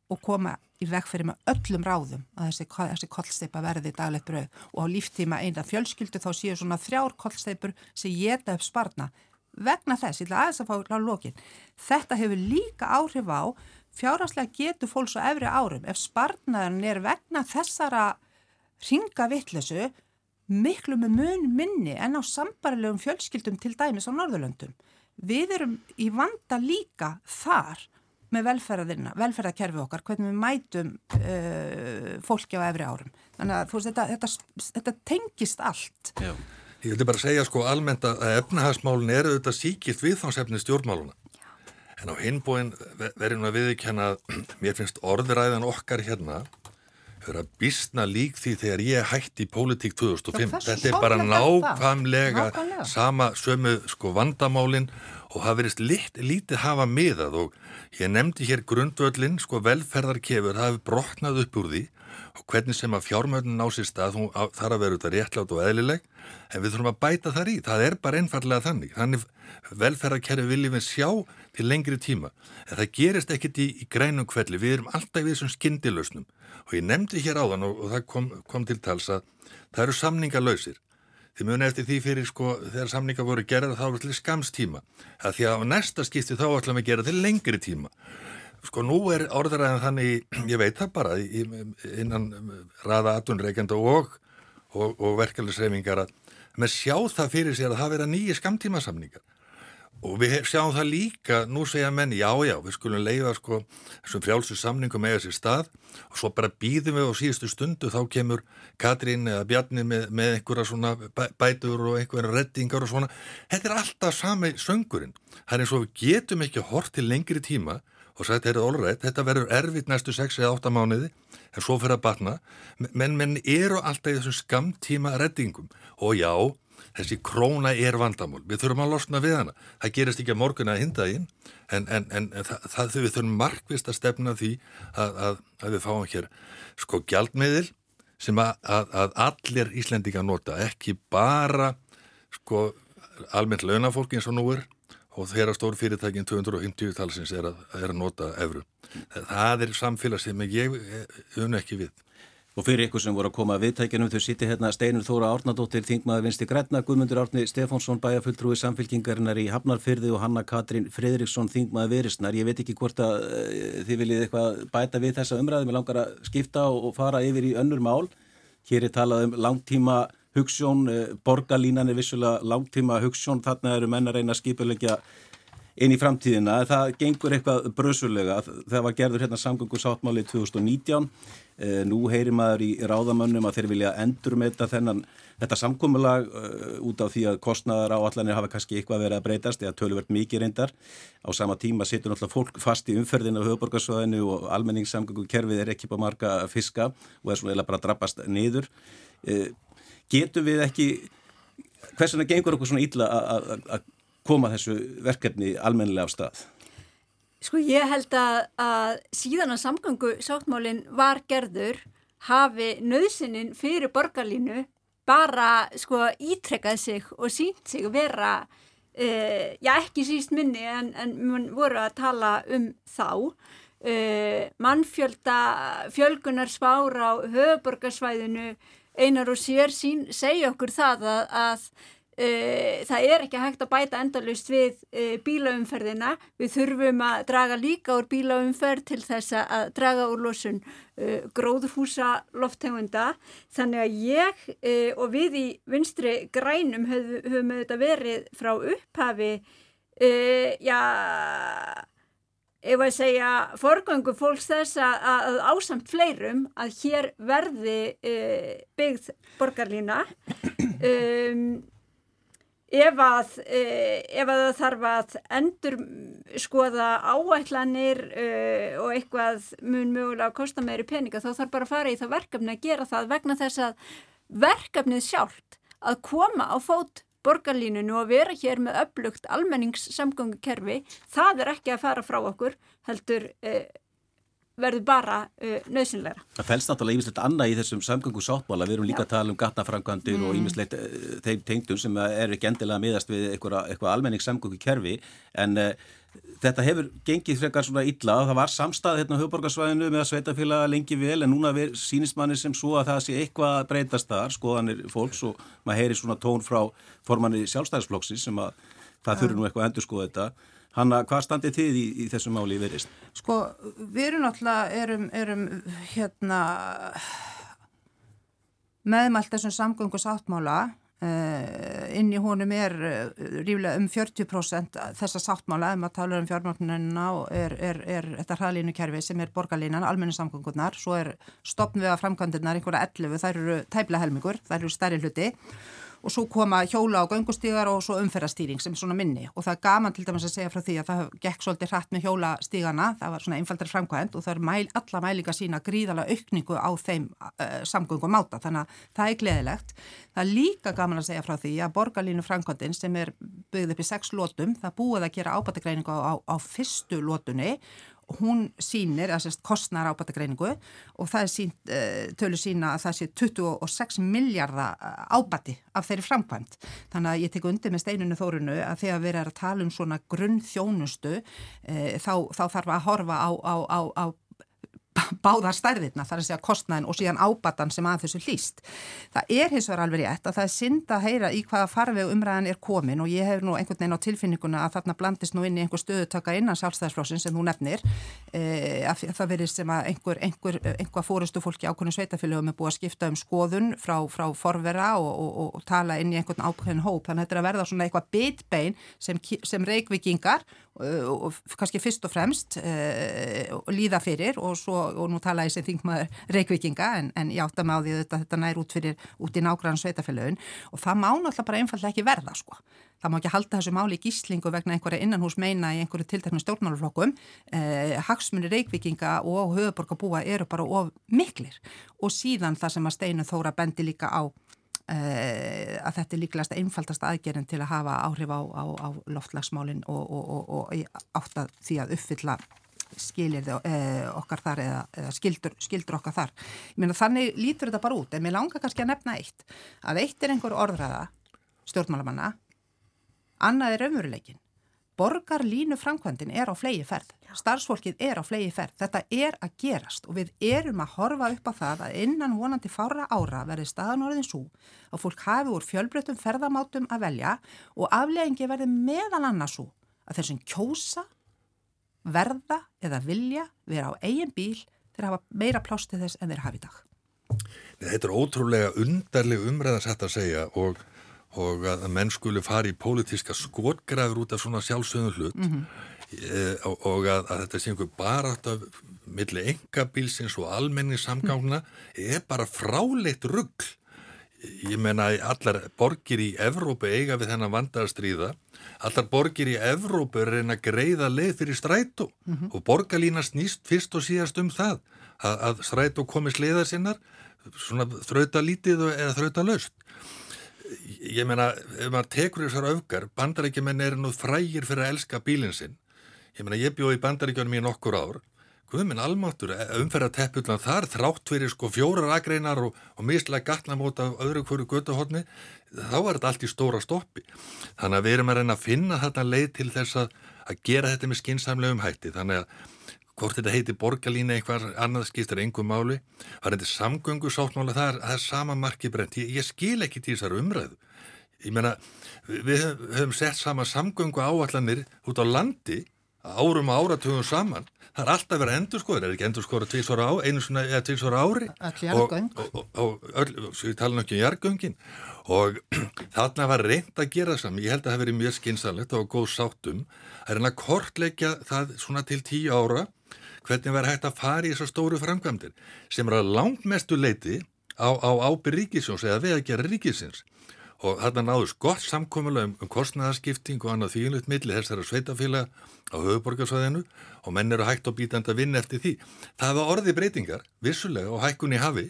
og koma í vegferði með öllum ráðum að þessi, þessi kollsteipa verði daglegt bröð og á líftíma eina fjölskyldu þá séu svona þrjár kollsteipur sem geta upp sparna vegna þess, ég ætla aðeins að fá lókin þetta hefur líka áhrif á fjárhanslega getur fólks á efri árum. Ef sparnaðan er vegna þessara ringavittlesu miklu með mun minni en á sambarilegum fjölskyldum til dæmis á Norðurlöndum. við erum í vanda líka þar með velferðina, velferðarkerfi okkar, hvernig við mætum uh, fólki á efri árum. Þannig að veist, þetta, þetta, þetta tengist allt. Já. Ég vildi bara segja sko almennt að efnahagsmálun eru auðvitað síkilt viðfangsefni stjórnmáluna. En á hinbóin verðum við að viðkjanna að mér finnst orðræðan okkar hérna vera bísna lík því þegar ég hætti í pólitík 2005. Þetta er bara nákvæmlega sama sömu sko vandamálinn og það verist lit, lítið hafa miðað og ég nefndi hér grundvöldin sko velferðarkefur, hefur brotnað upp úr því og hvernig sem að fjármöndun ná sér stað, hún þarf að vera út að réttlátt og eðlileg, en við þurfum að bæta þar í. Það er bara einfallega þannig. Þannig velferðarkerfi viljum við sjá til lengri tíma, en það gerist ekkit í, í grænum kvelli, við erum alltaf við sem skindilösnum og ég nefndi hér áðan og, og það kom, kom til tals að það eru samningalöysir þið muni eftir því fyrir sko þegar samninga voru gerða þá til skamstíma að því að á næsta skipti þá ætlum við að gera til lengri tíma. Sko nú er orðaræðan þannig, ég veit það bara, innan raða atunreikenda og, og, og verkefnisreifingar að með sjá það fyrir sér að það vera nýja skamtímasamningar og við sjáum það líka, nú segja menn, já já, við skulum leiða sko þessum frjálsum samningum með þessi stað. Og svo bara býðum við á síðustu stundu þá kemur Katrín eða Bjarni með, með einhverja svona bætur og einhverja reddingar og svona, þetta er alltaf sami söngurinn, það er eins og við getum ekki hort til lengri tíma og sagt, allrætt, þetta verður erfitt næstu 6 eða 8 mánuði, en svo fyrir að batna, menn menn eru alltaf í þessum skamtíma reddingum. Og já, þessi króna er vandamál, við þurfum að losna við hana, það gerist ekki að morgun að hinda inn, en, en, en það, það við þurfum markvist að stefna því að, að, að við fáum hér sko gjaldmiðil sem að, að allir Íslendinga nota, ekki bara sko almennt launafólki eins og nú er, og þeirra stór fyrirtækin 250 talsins er að, er nota efru. Það er samfélag sem ég unn ekki við. Og fyrir ykkur sem voru að koma að viðtækjanum, þau sýtti hérna Steinur Þóra Árnadóttir, Þingmaður Vinsti Græna, Guðmundur Árni Stefánsson, bæjafulltrúi samfélkingarinnar í Hafnarfyrði og Hanna Katrín Fredriksson, Þingmaður Verisnar. Ég veit ekki hvort að uh, þið viljið eitthvað bæta við þessa umræðu, mér langar að skipta og, fara yfir í önnur mál. Hér er talað um langtíma hugssjón, uh, borgarlínan er vissulega langtíma hugssjón, þarna eru menn að reyna að skipulegja inn í framtíðina. Það gengur eitthvað brösulega. Það var gerður hérna samgöngu sáttmáli 2019. Eh, nú heyrir maður í ráðamönnum að þeir vilja endur með þetta þennan þetta samkómulag uh, út af því að kostnaðar á allanir hafa kannski eitthvað verið að breytast eða töluvert mikið reyndar. Á sama tíma situr náttúrulega fólk fast í umferðinu á höfuborgarsvæðinu og almenningssamgöngu kerfið er ekki på marga fiska og er svona eða bara drabbast niður. Uh, getum við ekki, hvers vegna gengur okkur svona illa að koma þessu verkefni almennilega á stað? Sko ég held að, að síðan að samgangu sáttmálinn var gerður hafi nöðsinin fyrir borgarlínu bara sko ítrekkað sig og sínt sig vera, uh, já ekki síst minni en, en voru að tala um þá. Uh, mannfjölda, fjölgunar spár á höfuborgarsvæðinu einar og sér sín segja okkur það að, að Uh, það er ekki hægt að bæta endalust við uh, bílaumferðina. Við þurfum að draga líka úr bílaumferð til þess að draga úr losun uh, gróðhúsa loftegunda þannig að ég og við í vinstri grænum höfum, höfum auðvitað verið frá upphafi já ef að segja forgöngu fólks þess að, að ásamt fleirum að hér verði byggð borgarlína. Um ef að, eh, ef að það þarf að endur skoða áætlanir uh, og eitthvað mun mögulega að kosta meiri peninga þá þarf bara að fara í það verkefni að gera það vegna þess að verkefnið sjálft að koma á fót borgarlínunu og vera hér með upplugt almenningssamgöngukerfi það er ekki að fara frá okkur heldur uh, verður bara uh, nöðsynleira. Það fælst náttúrulega ímislegt annað í þessum samgöngu sáttmála, við erum líka Já. að tala um gatnafrangandir mm. og ímislegt uh, þeim tengdum sem er ekki endilega miðast við eitthvað, eitthvað almenning samgöngu kerfi en uh, þetta hefur gengið frekar svona illa, það var samstað hérna á höfuborgarsvæðinu með að sveitafélaga lengi vel en núna sínist manni sem svo að það sé eitthvað að breytast þar, skoðanir fólks og maður heyri svona tón frá formanni sjálfstæðisflokksi sem að það þurfi nú eitthvað að endur skoða þetta Hanna, hvað standið þið í, í þessum máli í verist? Sko, við erum náttúrulega, erum, erum hérna meðmælt þessum samgöngu sáttmála uh, inn í honum er uh, ríflega um 40% þessa sáttmála um að tala um fjármögnunina og er, er, er þetta hraðlínu kerfi sem er borgarlínan, almennu samgöngunar, svo er stopn við að framkvæmdirnar einhverja 11, þær eru tæpla helmingur, þær eru stærri hluti og svo koma hjóla og göngustígar og svo umferðastýring sem er svona minni. Og það er gaman til dæmis að segja frá því að það gekk svolítið hratt með hjólastígana, það var svona einfaldar framkvæmt og það er mæl, alla mælinga sína gríðala aukningu á þeim uh, samgöngum áta þannig að það er gleðilegt. Það er líka gaman að segja frá því að borgarlínu framkvæmtin sem er byggð upp í sex lótum, það búið að gera ábættegreiningu á, á fyrstu lótunni hún sínir, að sérst kostnar ábætagreiningu og það er sínt, uh, tölu sína að það sé 26 miljardar eh, ábæti af þeirri framkvæmt. Þannig að ég tek undir með steinunni þórunu að þegar við erum að tala um svona grunn þjónustu uh, þá, þá þarf að horfa á, á, á, á báðar stærðirna þar að segja kostnæðin og síðan ábatan sem að þessu hlýst. Það er hins vegar alveg rétt að það er synd að heyra í hvaða farveg umræðan er komin og ég hef nú einhvern veginn á tilfinninguna að þarna blandist nú inn í einhver stöðutaka innan sjálfstæðisflósin sem þú nefnir e, að það verið sem að einhver, einhver, einhver fórustu fólki ákveðinu sveitafélögum er búið að skipta um skoðun frá, frá forvera og, og, og, og tala inn í einhvern ákveðin hóp þannig að þetta er að verða svona eitthvað bitbein sem, sem reikvikingar og kannski fyrst og fremst uh, líða fyrir og, svo, og nú tala ég sem þingmaður reykvikinga en, en ég átta með á því að þetta nær út fyrir út í nágrann sveitafélagin og það má náttúrulega bara einfallega ekki verða sko. Það má ekki halda þessu máli í gíslingu vegna einhverja innanhús meina í einhverju tilteknum stjórnmáluflokkum. Eh, hagsmunni reykvikinga og höfuborgarbúa eru bara of miklir og síðan það sem að Steinu Þóra bendi líka á Uh, að þetta er líklegast einfaldast aðgerinn til að hafa áhrif á, á, á loftlagsmálinn og, og, og, og átt að því að uppfylla skilir uh, okkar þar eða, eða skildur, skildur okkar þar. Ég meina þannig lítur þetta bara út. En mér langar kannski að nefna eitt að eitt er einhver orðræða stjórnmálamanna annað er ömurleikin borgar línu framkvæmdin er á flegi ferð, starfsfólkið er á flegi ferð, þetta er að gerast og við erum að horfa upp á það að innan vonandi fára ára verði staðan orðin svo að fólk hafi úr fjölbreytum ferðamátum að velja og afleggingi verði meðal annars svo að þessum kjósa, verða eða vilja vera á eigin bíl þeir hafa meira plástið þess en þeir hafi í dag. Þetta er ótrúlega undarleg umræðansætt að segja og og að menn skuli fara í pólitíska skotgræður út af svona sjálfsögnu hlut mm -hmm. e, og, og að, að þetta sé einhver bara átt millir engabílsins og almenni samgángna er bara fráleitt ruggl ég menna að allar borgir í Evrópu eiga við þennan vandarstríða allar borgir í Evrópu er reyna að greiða leið fyrir strætó mm -hmm. og borgarlína snýst fyrst og síðast um það að, að strætó komi sliðar sinnar svona þrauta lítið eða þrauta laust ég meina, ef maður tekur þessar öfgar, bandarækjumenn er nú frægir fyrir að elska bílinn sinn. Ég meina, ég bjóði bandarækjunum í nokkur ár. Guðminn almáttur, umferða teppullan þar, þrátt fyrir sko fjórar agreinar og, og mislega gatnamóta öðru hverju götuhotni, þá er þetta allt í stóra stoppi. Þannig að við erum að reyna að finna þetta leið til þess að, að gera þetta með skinsamlegum hætti. Þannig að hvort þetta heiti borgarlína eitthvað annað skiptir engum máli var þetta samgöngu sáttmála það er, það er sama marki brent ég, ég skil ekki til þessar umræðu ég meina við höfum sett sama samgöngu áallanir út á landi árum og áratugum saman það er alltaf verið endur skoður, er ekki endur skoður tvísvara á, einu svona eða tvísvara ári. Og, og, og öll, svo ég tala náttúrulega um jargöngin og þarna var reynd að gera saman, ég held að það hefði verið mjög skynsalegt og góð sáttum, að reyna að kortleggja það svona til tíu ára hvernig verður hægt að fara í þessar stóru framkvæmdir sem er að langt mestu leiti á, á ábyrg ríkisjóns eða við að gera ríkisins og þarna náðus gott samkomulega um, um kostnæðarskipting og annað þvílugt milli þessara sveitafélag á höfuborgarsvæðinu og menn eru hægt og bítand að vinna eftir því. Það var orði breytingar, vissulega og hækkunni hafi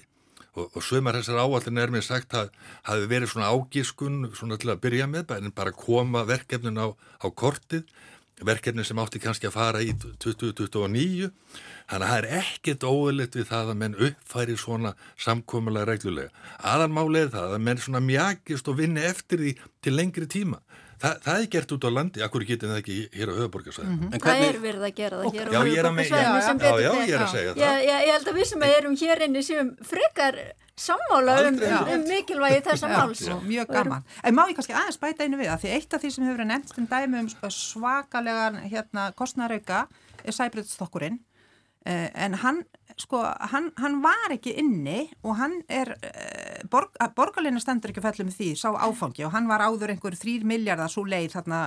og, og sömur þessar áallin er mér sagt að hafi verið svona ágískun svona til að byrja með en bara koma verkefnin á, á kortið verkefni sem átti kannski að fara í 2029 þannig að það er ekkert óðurlegt við það að menn uppfæri svona samkomulega reglulega. Aðalmálið er það að menn svona mjagist og vinni eftir því til lengri tíma. Þa, það er gert út á landi, akkur getur það ekki hér á höfuborgarsvæðinu. Mm -hmm. Það er verið að gera það hér á höfuborgarsvæðinu sem betur þetta. Já, já, ég er að segja það. Ég, ég, ég held að við sem erum hér inni séum frekar sammála um, um mikilvægi þessa máls. Já, mjög gaman. En má ég kannski aðeins bæta einu við það, því eitt af því sem hefur nefnt um dæmi um svakalega hérna, kostnarauka er sæbreytstokkurinn Uh, en hann, sko, hann, hann var ekki inni og hann er, uh, borg, borgarleina stendur ekki fellum því, sá áfangi. Og hann var áður einhver þrýr miljardar svo leið þarna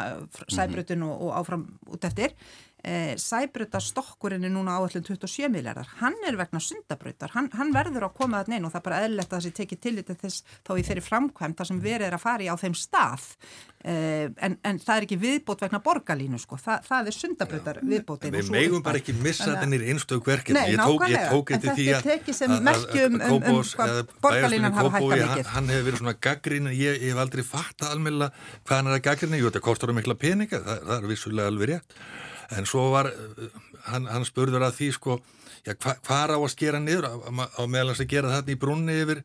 sæbrutun og, og áfram út eftir eh, sæbrutastokkurinn er núna áallin 27 miljardar, hann er vegna sundabrautar, hann, hann verður að koma þarna inn og það er bara eðlert að þessi tekið til þess þá í þeirri framkvæmt þar sem verið er að fara í á þeim stað. Eh, en, en það er ekki viðbót vegna borgarlínu sko, Þa, það er sundabrautar viðbótin. Við megum bara ekki missa þennir einstök verkefni, Nei, ég tók, ég tók en þetta því merkjum um, um, um hækkað mikið. Hann hefur verið svona að það, það er vissulega alveg rétt en svo var hann, hann spurður að því sko já, hva, hvað á að skera niður? Á, á meðalans að gera þetta í brunni yfir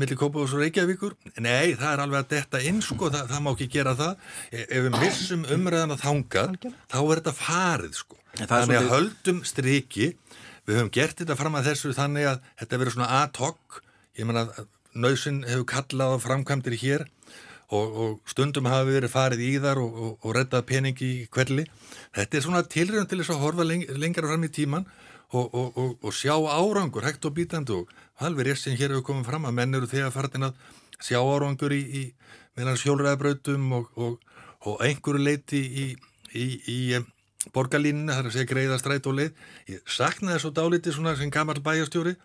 millir Kópavós og Reykjavíkur? Nei, það er alveg að detta inn sko það, það má ekki gera það. E, ef við missum umræðan að þanga þá er þetta farið sko. Þannig að höldum striki. Við höfum gert þetta fram að þessu þannig að þetta verður svona ad hoc. Ég menna að nöysinn hefur kallað á framkvæmdir hér og, og stundum hafi verið farið í þar og, og, og reddað peningi í kvelli. Þetta er svona tilröðan til þess að horfa leng, lengra fram í tíman og sjá árangur hægt og bítandi og alveg rétt sem hér hefur komið fram að menn eru þegar farin að sjá árangur í, í meðan sjólræðabrautum og einhverju leiti í, í, í borgarlínuna, það er að segja greiða stræt og leið. Ég saknaði svo dálítið svona sem gammal bæjastjóri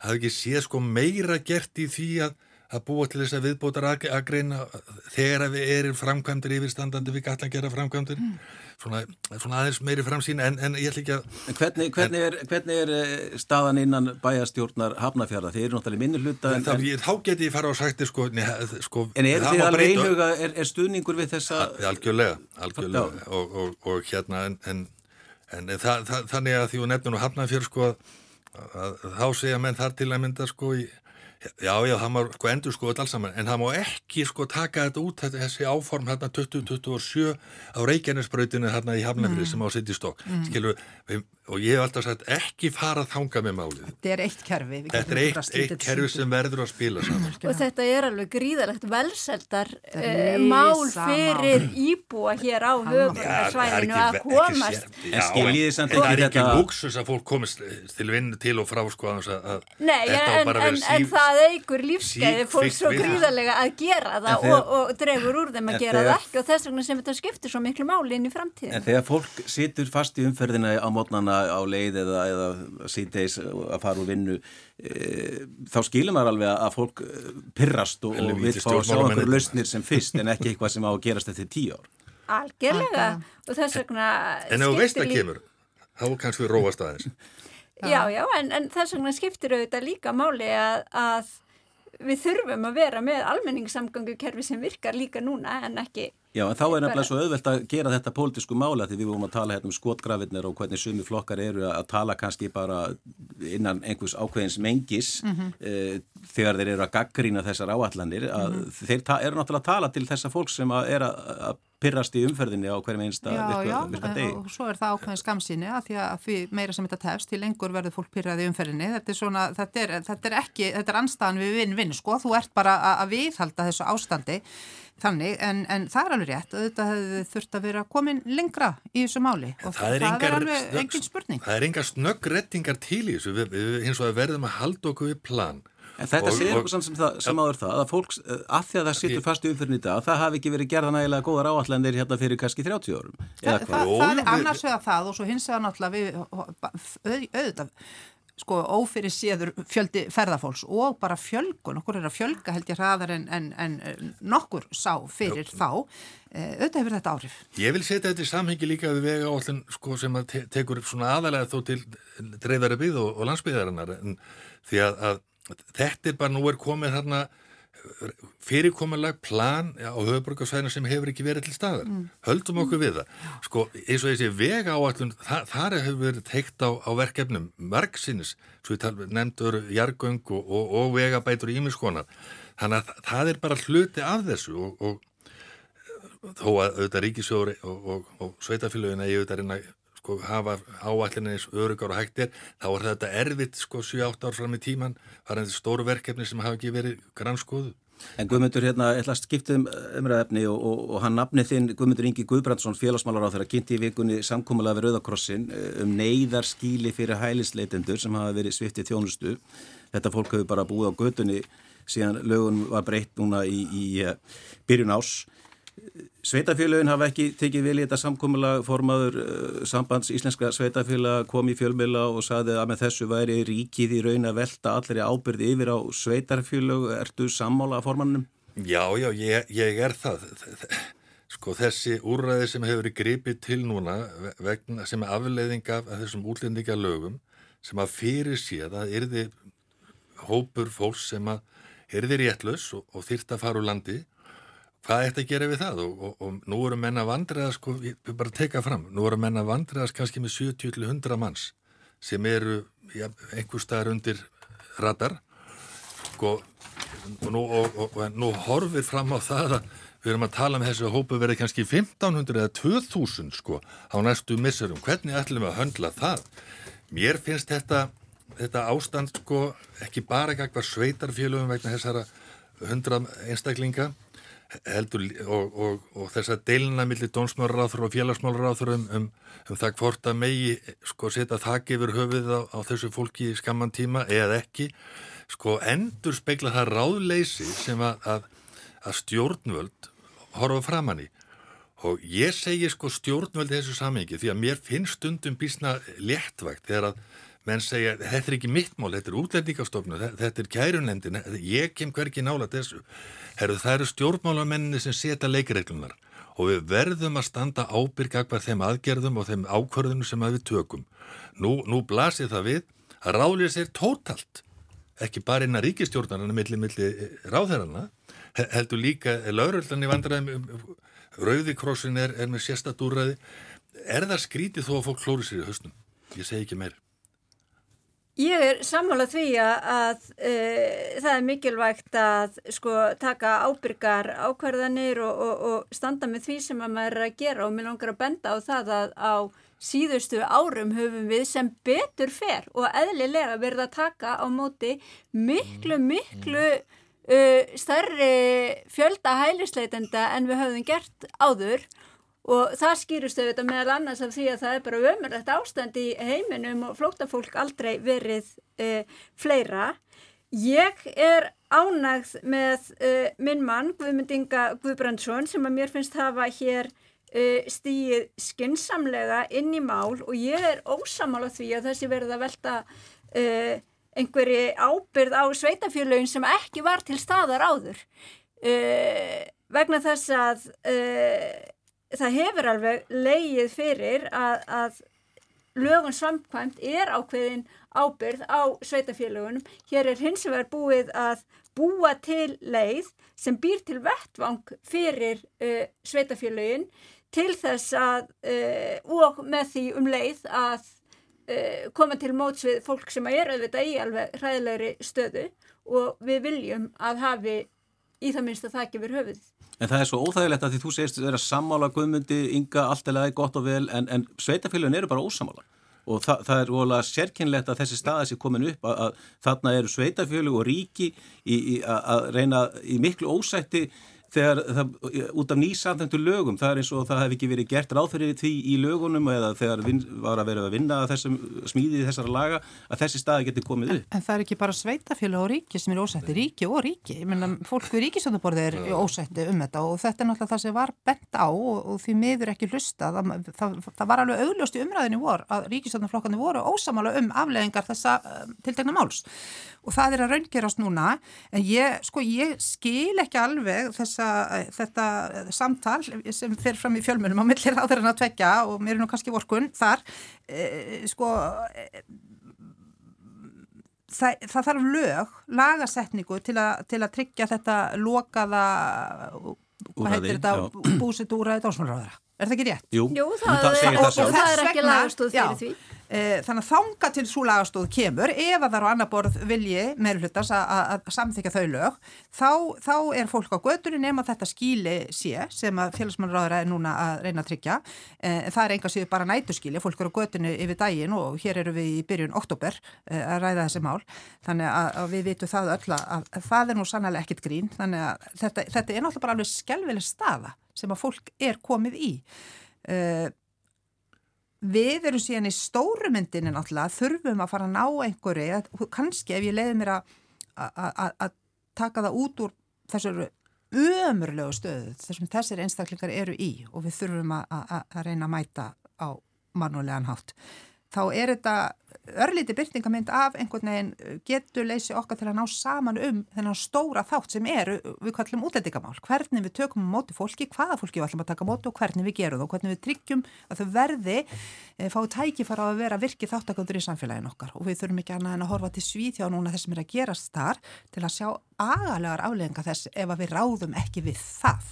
það ekki sé sko meira gert í því að að búa til þess að viðbótar að greina þegar að við erum framkvæmdur yfirstandandi við gætla að gera framkvæmdur mm. svona, svona aðeins meiri framsýn en, en ég ætl ekki að en hvernig, hvernig, er, hvernig er eh, staðan innan bæjastjórnar hafnafjara? Þeir eru náttúrulega minni hluta en, en, Þá geti ég fara á sætti sko, sko En er þið alveg einhuga, er, er stuðningur við þessa Algjörlega, algjörlega og, og, og hérna en það, það, þannig að því að nefnum hafnafjör sko að, að, að þá segja menn þar til að mynda sko í Já, já, það má sko endur sko alls saman, en það má ekki sko taka þetta út, þetta, þessi áform hérna 2027 á Reykjanesbrautinu hérna í Hafnafrið mm. sem á sitt í stokk, mm. skilur, og ég hef alltaf sagt ekki fara að þanga með málið. Þetta er eitt kerfi. Þetta er eitt, eitt kerfi sem verður að spila saman. Og þetta er alveg gríðalegt velseldar eh, mál fyrir íbúa hér á höfbrukarsvæðinu að komast. En skiljiði samt ekki þetta? Það er ekki lúksus að fólk komist til vinnu til og frá sko að þetta á bara verið síf það eigur lífskeiði fólk svo gríðarlega að gera það og, og dregur úr þeim að gera það ekki og þess vegna sem þetta skiptir svo miklu máli inn í framtíðin. En þegar fólk situr fast í umferðina á mótnana á leið eða, eða síðdeis að fara úr vinnu e, þá skilur maður alveg að fólk e, pirrast og, og vil fá að sjá einhverju lausnir sem fyrst en ekki eitthvað sem á að gerast eftir tíu ár. Algjörlega og þess vegna En ef þú veist að kemur, þá kannski við róast aðeins. Já, já, en, en þess vegna skiptir auðvitað líka máli að, að við þurfum að vera með almenningssamgangukerfi sem virkar líka núna en ekki Já, en þá er nefnilega svo auðvelt að gera þetta pólitísku mála því við vorum að tala hérna um skotgrafinir og hvernig sumi flokkar eru að tala kannski bara innan einhvers ákveðins mengis mm -hmm. e, þegar þeir eru að gaggrína þessar áallanir að mm -hmm. þeir eru náttúrulega að tala til þessa fólk sem að er að pyrrast í umferðinni á hverjum einsta virka degi. Já, og svo er það ákveðin skamsýni að því að því meira sem þetta tefst, því lengur verður fólk pyrraði í umferðinni. Þetta er svona, þetta er, þetta er ekki, þetta er anstæðan við vinn-vinn, sko. Þú ert bara að viðhalda þessu ástandi þannig, en, en það er alveg rétt og þetta hefði þurft að vera komin lengra í þessu máli og það er, það er alveg engin spurning. Það er enga snöggrettingar til í þessu, við, við, hins og að verðum að halda okkur við plan. En þetta segir eitthvað sem, það, sem áður það, að fólks, eh, að því að það sittur fast í umfyrin í dag, það hafi ekki verið gerða nægilega góðar áallanir hérna fyrir kannski 30 árum. Þa, það, það er annars vegar það og svo hins vegar náttúrulega við auðvitað sko ófyrir séður fjöldi ferðarfólks og bara fjölgun, okkur er að fjölga held ég hraðar en, en, en nokkur sá fyrir Já. þá, e, auðvitað hefur þetta áhrif. Ég vil setja þetta í samhengi líka við vega áallin sko, sem að te tekur svona aðalega þó til dreifari byggð og, og landsbyggðarinnar en því að, að þetta er bara nú er komið þarna fyrirkomulag plan á höfuborgarsvæðina sem hefur ekki verið til staðar. Mm. höldum okkur við það. Sko eins og þessi vega áallun þa þar hefur verið teikt á, á verkefnum margsinnis, svo ég nefndur jargöng og, og, og vegabætur í ímiskonar, þannig að það er bara hluti af þessu og, og þó að auðvitað ríkisjóri og sveitafélagina ég auðvitað reyna sko hafa áallinni örugar og hægtir, þá er þetta erfitt sko 7-8 ár fram í tíman, var þetta stóru verkefni sem hafa ekki verið grannskoðu. En Guðmundur, hérna, ætla að skipta um umræðefni og, og, og hann nafni þinn, Guðmundur Ingi Guðbrandsson, félagsmálar á þeirra, kynnti í vikunni samkómulega við Rauðakrossin eh, um neyðarskíli fyrir hælisleitendur sem hafa verið sviftið þjónustu. Þetta fólk hefur bara búið á gödunni síðan lögun var breytt núna í, í eh, byrjun ás. Sveitafélagin hafa ekki tekið í þetta samkómulega formaður uh, sambands íslenska sveitafélag kom í fjölmjöla og saði að með þessu væri ríkið í raun að velta allir ábyrði yfir á sveitarfélag. Ertu sammála formannum? Já, já, ég, ég er það. Sko þessi úrræði sem hefur gripið til núna vegna sem afleiðing af þessum útlendingalögum sem að fyrir séð að yrði hópur fólks sem að yrði réttlös og, og þyrta að fara úr landi hvað ætti að gera við það? Og, og, og nú eru menna vandræðas, sko, við bara teka fram, nú eru menna vandræðas kannski með 70-100 manns sem eru ja, einhver staðar undir radar. Sko, og, nú, og nú horfir fram á það að við erum að tala um þessu hópu verið kannski 1500 eða 2000 sko á næstu missurum, hvernig ætlum við að höndla það? Mér finnst þetta, þetta ástand sko ekki bara eitthvað sveitarfélögum vegna þessara 100 einstaklinga heldur og, og, og þess að deilina millir dónsmálaráþur og félagsmálaráþur um, um, um það hvort að megi sko setja þakk yfir höfuð á, á þessu fólki í skamman tíma eða ekki. Sko endur speikla það ráðleysi sem að, að, að stjórnvöld horfa framann í. Og ég segi sko stjórnvöld þessu samengi því að mér finnst stundum bísna léttvægt þegar að menn segja, þetta er ekki mitt mál, þetta er útlendingastofnu, þetta er kærunendin, ég kem hverki nála þessu. Herru, það eru stjórnmálamenninni sem setja leikreglunar og við verðum að standa ábyrga hvað þeim aðgerðum og þeim ákvörðunum sem að við tökum. Nú, nú blasir það við að ráðlýðis er tótalt, ekki bara innan ríkistjórnarna millir milli ráðherrana, heldur líka lauröldan í vandræðum, rauðikrossin er, er með séstatúræði, er það skrítið þó að fólk klóri sér í höstum? Ég segi ekki meir. Ég er sammálað því að, að e, það er mikilvægt að sko, taka ábyrgar ákvarðanir og, og, og standa með því sem maður er að gera. Og mér langar að benda á það að á síðustu árum höfum við sem betur fer og eðlilega verða að taka á móti miklu, miklu uh, stærri fjölda hælisleitenda en við höfum gert áður. og það skýrust auðvitað meðal annars af því að það er bara ömurlegt ástand í heiminum og flótafólk aldrei verið uh, fleira. Ég er ánægð með uh, minn mann Guðmundinga Guðbrandsson sem að mér finnst hafa hér uh, stíið skinsamlega inn í mál og ég er ósamála því að þessi verið að velta einhverji ábyrð á sveitafjörlaugin sem ekki var til staðar áður vegna þess að það hefur alveg leið fyrir að, að lögun samkvæmt er ákveðin ábyrð á sveitafélagunum. Hér er hins vegar búið að búa til leið sem býr til vettvang fyrir uh, sveitafélagin til þess að uh, og með því um leið að uh, koma til móts við fólk sem er auðvitað í alveg hræðilegri stöðu og við viljum að hafi í það minnst að það ekki verið höfuð. En það er svo óþægilegt að því þú segist að það er að sammála guðmundi, ynga, allt er leið, gott og vel, en, en sveitafélagin eru bara ósamála. Og það, það er óalega sérkynlegt að þessi staða sé komin upp að, að þarna eru sveitafélag og ríki í, í, að reyna í miklu ósætti þegar það, út af nýsamþendu lögum, það er eins og það hef ekki verið gert ráðferðið því í lögunum eða þegar vin, var að vera að vinna að þessum smíðið þessara laga, að þessi staði getur komið upp. En, en það er ekki bara sveitafjölu og ríki sem er ósætti, ríki og ríki. Ég menna, fólk við ríkisöndaborði er ósætti um þetta og þetta er náttúrulega það sem var bent á og, og því miður ekki hlusta það, það, það var alveg augljóst í umræðinu vor að ríkisöndaflokkandi voru ósamála um afleðingar þessa um, tiltegna máls. Og það er að raungerast núna. En ég, sko, ég skil ekki alveg þessa, þetta samtal sem fer fram í fjölmunum á millir áður en að tvekja og mér er nú kannski vorkun þar e, sko e, það, það þarf lög, lagasetningu til, a, til að tryggja þetta lokaða hvað heitir þetta, búsitt úr að dásmálraðara Er það ekki rétt? Jú, Jú, það, segir og, það sjálf. og það er ekki lagastóð fyrir því. E, Þannig að þanga til svo lagastóð kemur, ef að það er á annar borð vilji meirhlutast að samþykja þau lög, þá, þá er fólk á götunni nema þetta skíli sé sem að félagsmannráður er núna að reyna að tryggja. E, það er enga síður bara nætuskíli, fólk eru á götunni yfir daginn og hér eru við í byrjun oktober e, að ræða þessi mál. Þannig að, að við vitum það öll að, að það er nú sannlega ekkit grín. Þannig að þetta, þetta er náttúrulega bara alveg skelvileg staða sem að fólk er komið í. Uh, við erum síðan í stóru myndinni náttúrulega þurfum að fara að ná einhverju kannski ef ég leiði mér að- taka það út úr þessar ömurlegu stöðu þessum þessir einstaklingar eru í og við þurfum að reyna að mæta á mannulegan hátt þá er þetta örlíti byrtingamind af einhvern veginn getur leysi okkar til að ná saman um þennan stóra þátt sem er við kallum útlendingamál, hvernig við tökum á móti fólki, hvaða fólki við ætlum að taka á móti og hvernig við gerum það og hvernig við tryggjum að þau verði e, fái tækifara að vera virki þáttakandur í samfélagin okkar. Og við þurfum ekki annað en að horfa til svíþjá núna þess sem er að gerast þar til að sjá agalegar afleðinga þess ef að við ráðum ekki við það.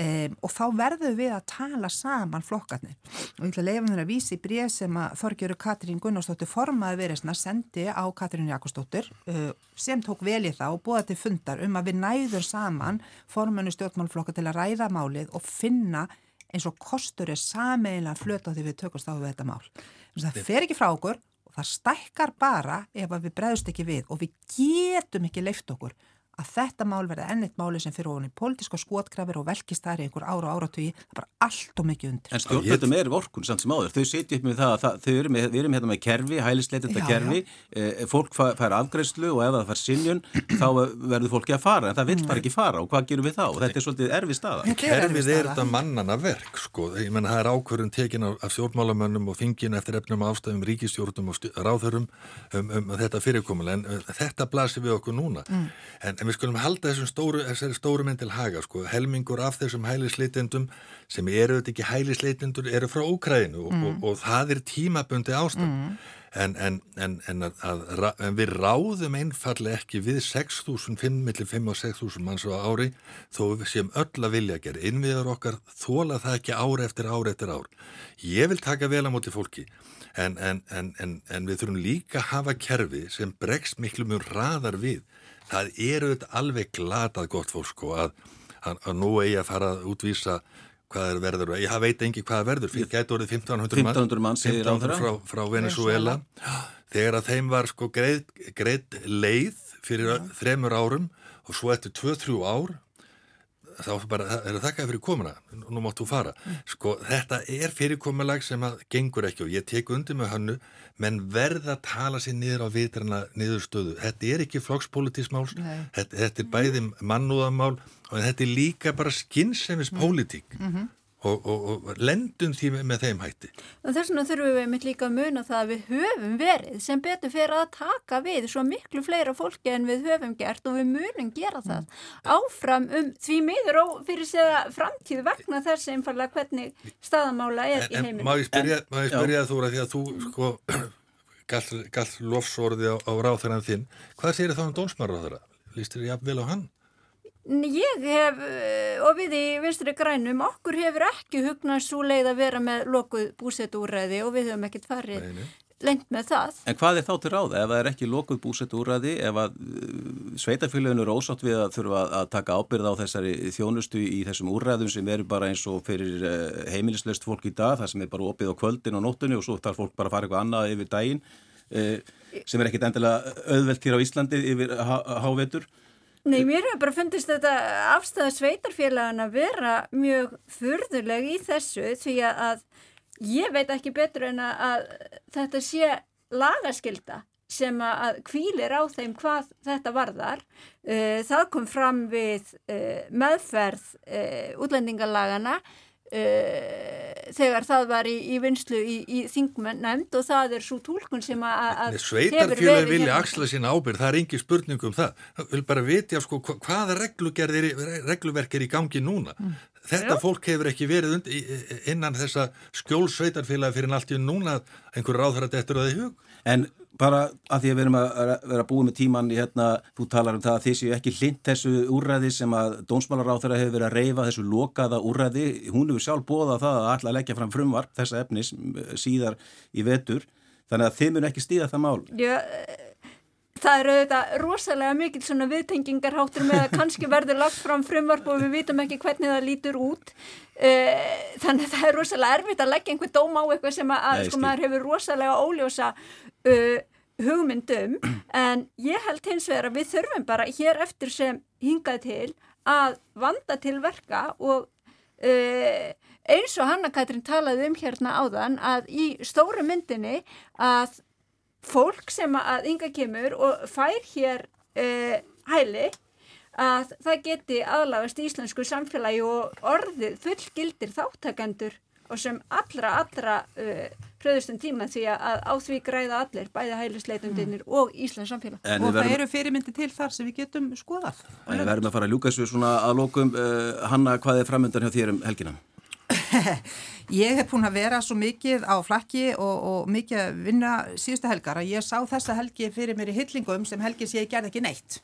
Um, og þá verðum við að tala saman flokkarnir. Og ég ætla að leifa mér að vísi bréf sem að Þorgjöru Katrín Gunnarsdóttir formaði veriðsna sendi á Katrín Jakobsdóttir uh, sem tók vel í það og búið til fundar um að við næður saman formanu stjórnmálflokka til að ræða málið og finna eins og kostur er sameiginlega flöta því við tökumst á við þetta mál. Það fer ekki frá okkur og það stækkar bara ef við bregðust ekki við og við getum ekki leift okkur að þetta mál verða ennitt máli sem fyrir ofan í pólitíska skotgrafir og velkistæri einhver ára og áratugi, það er bara allt og mikið undir. En stjórnvöldum er vorkun samt sem áður. Þau setja upp með það að það, þau eru með, við erum hérna með kerfi, hælisleitenda kerfi, e, fólk fær, fær afgreðslu og ef það fær sinjun þá verður fólki að fara, en það vill bara ekki fara og hvað gerum við þá? Og þetta er svolítið erfi staða. Er Kerfið er þetta mannana verk sko, ég menn það er ákvörðun tekin af, af stjórnmálamönnum og þingin eftir efnum ástæðum ríkistjórnum og stjórn- ráðherrum um, um, þetta fyrirkomulega en uh, þetta blasir við okkur núna en, en við skulum halda þessum stóru, stóru menn til haga sko, helmingur af þessum hælisleitendum sem eru þetta ekki hælisleitendur eru frá Úkræðinu og, og, og það er tímabundi ástand. En, en, en, en, að, en við ráðum einfallega ekki við 6.000, millir 5 og 6.000 manns á ári þó við séum öll að vilja að gera innviðar okkar þóla það ekki ár eftir ár eftir ár. Ég vil taka vel á móti fólki en, við þurfum líka að hafa kerfi sem bregst miklu mjög raðar við. Það eru alveg glatað gott fólk sko að, að, að nú eigi að fara að útvísa hvað er verður, ég veit ekki hvað verður fyrir gæti orðið 1500 mann 1500 manns, segir 1500 ráðherra. frá, frá Venezuela þegar að þeim var sko greið, greið leið fyrir þremur árum og svo eftir 2-3 ár þá bara, er það þakkaði fyrir komuna. Nú máttu fara. Sko þetta er fyrirkomulag sem að gengur ekki og ég tek undir með hannu menn verða að tala sér niður á vitrana niðurstöðu, þetta er ekki flokkspolítismál, þetta, þetta er bæði mannúðamál og þetta er líka bara skynnsemis pólitík og, og, og lendum því með, með þeim hætti þess vegna þurfum við mitt líka að muna það að við höfum verið sem betur fyrir að taka við svo miklu fleira fólki en við höfum gert og við munum gera það áfram um því miður og fyrir segja framtíð vegna þess einfallega hvernig staðamála er í En, en heiminu. má ég spyrja, má ég spyrja þú því að þú sko gall, gall lofsorði á, á ráþæran þinn hvað segir þá um dónsmarráðara? Lýst þér jafn vel á hann? Ég hef, eh, og við í vinstri grænum, okkur hefur ekki hugnast svo leið að vera með lokuð búsetúræði og við höfum ekkert farið Nei, lengt með það. En hvað er þá til ráða ef það er ekki lokuð búsett úræði, ef að sveitafélaginu er ósátt við að þurfa að taka ábyrða á þessari þjónustu í þessum úræðum sem eru bara eins og fyrir eh, heimilislaust fólk í dag, það sem er bara opið á kvöldin og nóttunni og svo þarf fólk bara að fara eitthvað annað yfir daginn eh, sem er ekkit endilega auðvelt hér á Íslandi yfir há- hávetur. Nei, mér hefur bara fundist þetta afstæða sveitarfélagana vera mjög furðuleg í þessu því að ég veit ekki betur en að, að þetta sé lagaskilda sem að kvílir á þeim hvað þetta varðar. Uh, það kom fram við uh, meðferð uh, þegar það var í, í vinslu í, í þingmenn nefnd og það er svo tólkun sem að, verið vilja hérna. axla sína ábyrð, það er engi spurning um það. Það vil bara vitja sko, hva- hvaða reglugerðir, regluverk er í gangi núna. Þetta fólk hefur ekki verið und, innan þessa skjólsveitarfélagi fyrir allt í núna einhver ráðhærat eftir það í hug. En bara að því að við erum að vera búið með tíman í hérna, þú talar um það að þið séu ekki hlind þessu úræði sem að dónsmálaráþara hefur verið að reyfa þessu lokaða úræði, hún hefur sjálf bóða það að alla leggja fram frumvarp þessa efnis síðar í vetur. Þannig að þið mun ekki stíða það mál. Já, það eru þetta rosalega mikil svona viðtengingarháttur með að kannski verður lagt fram frumvarp og við vitum ekki hvernig það lítur út. Eh, þannig að það er rosalega erfitt að leggja einhver dóm á eitthvað sem að, að sko maður hefur rosalega óljósa uh, hugmyndum en ég held hins vegar að við þurfum bara hér eftir sem hingað til að vanda til verka og uh, eins og Hanna-Katrin talaði um hérna áðan að í stóru myndinni að fólk sem að ynga kemur og fær hér uh, hæli að það geti aðlagast í íslensku samfélagi og orðið fullgildir þáttakendur og sem allra, allra uh, pröðustum tíma því að á því græða allir, bæði hælisleitundinir mm. og Íslands samfélag. En og það eru fyrirmyndi til þar sem við getum skoðað. En við verðum að fara að ljúka þessu svona að lókum. Uh, Hanna, hvað er framöndan hjá þér um helgina? Ég hef búin að vera svo mikið á flakki og, og mikið að vinna síðustu helgar að ég sá þessa helgi fyrir mér í hyllingum sem helgi sem ég gerði ekki neitt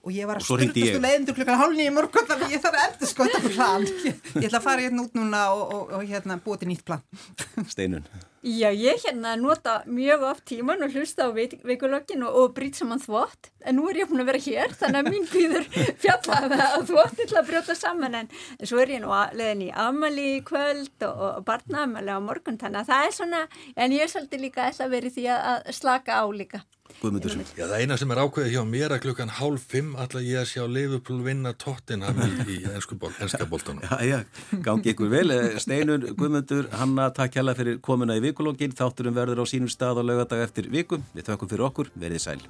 og ég var að styrtastu leiðindu klukkan hálni í morgun þannig að ég þarf að endur skota plan. Ég, ég ætla að fara hérna út núna og, og, og hérna búið til nýtt plan. Steinun Já, ég hérna nota mjög oft tíman og hlusta á veikulokkin og, og brýt saman þvott. En nú er ég búin að vera hér þannig að mín býður fjalla að þvott til að brjóta saman. En svo er ég nú að leiðin í amali í kvöld og barnaamali á morgun. Þannig að það er svona en ég er svolítið líka að Guðmundur. Já, það eina sem er ákveðið hjá mér að klukkan hálf fimm ætla ég að sjá Liverpool vinna Tottenham í, í ennska bóltanum Já, já, gangi ykkur vel. Eh, Steinur, Guðmundur, Hanna, takk hella fyrir komuna í vikulógin, þátturum verður á sínum stað og lögadag eftir vikum, við þakkum fyrir okkur, verið sæl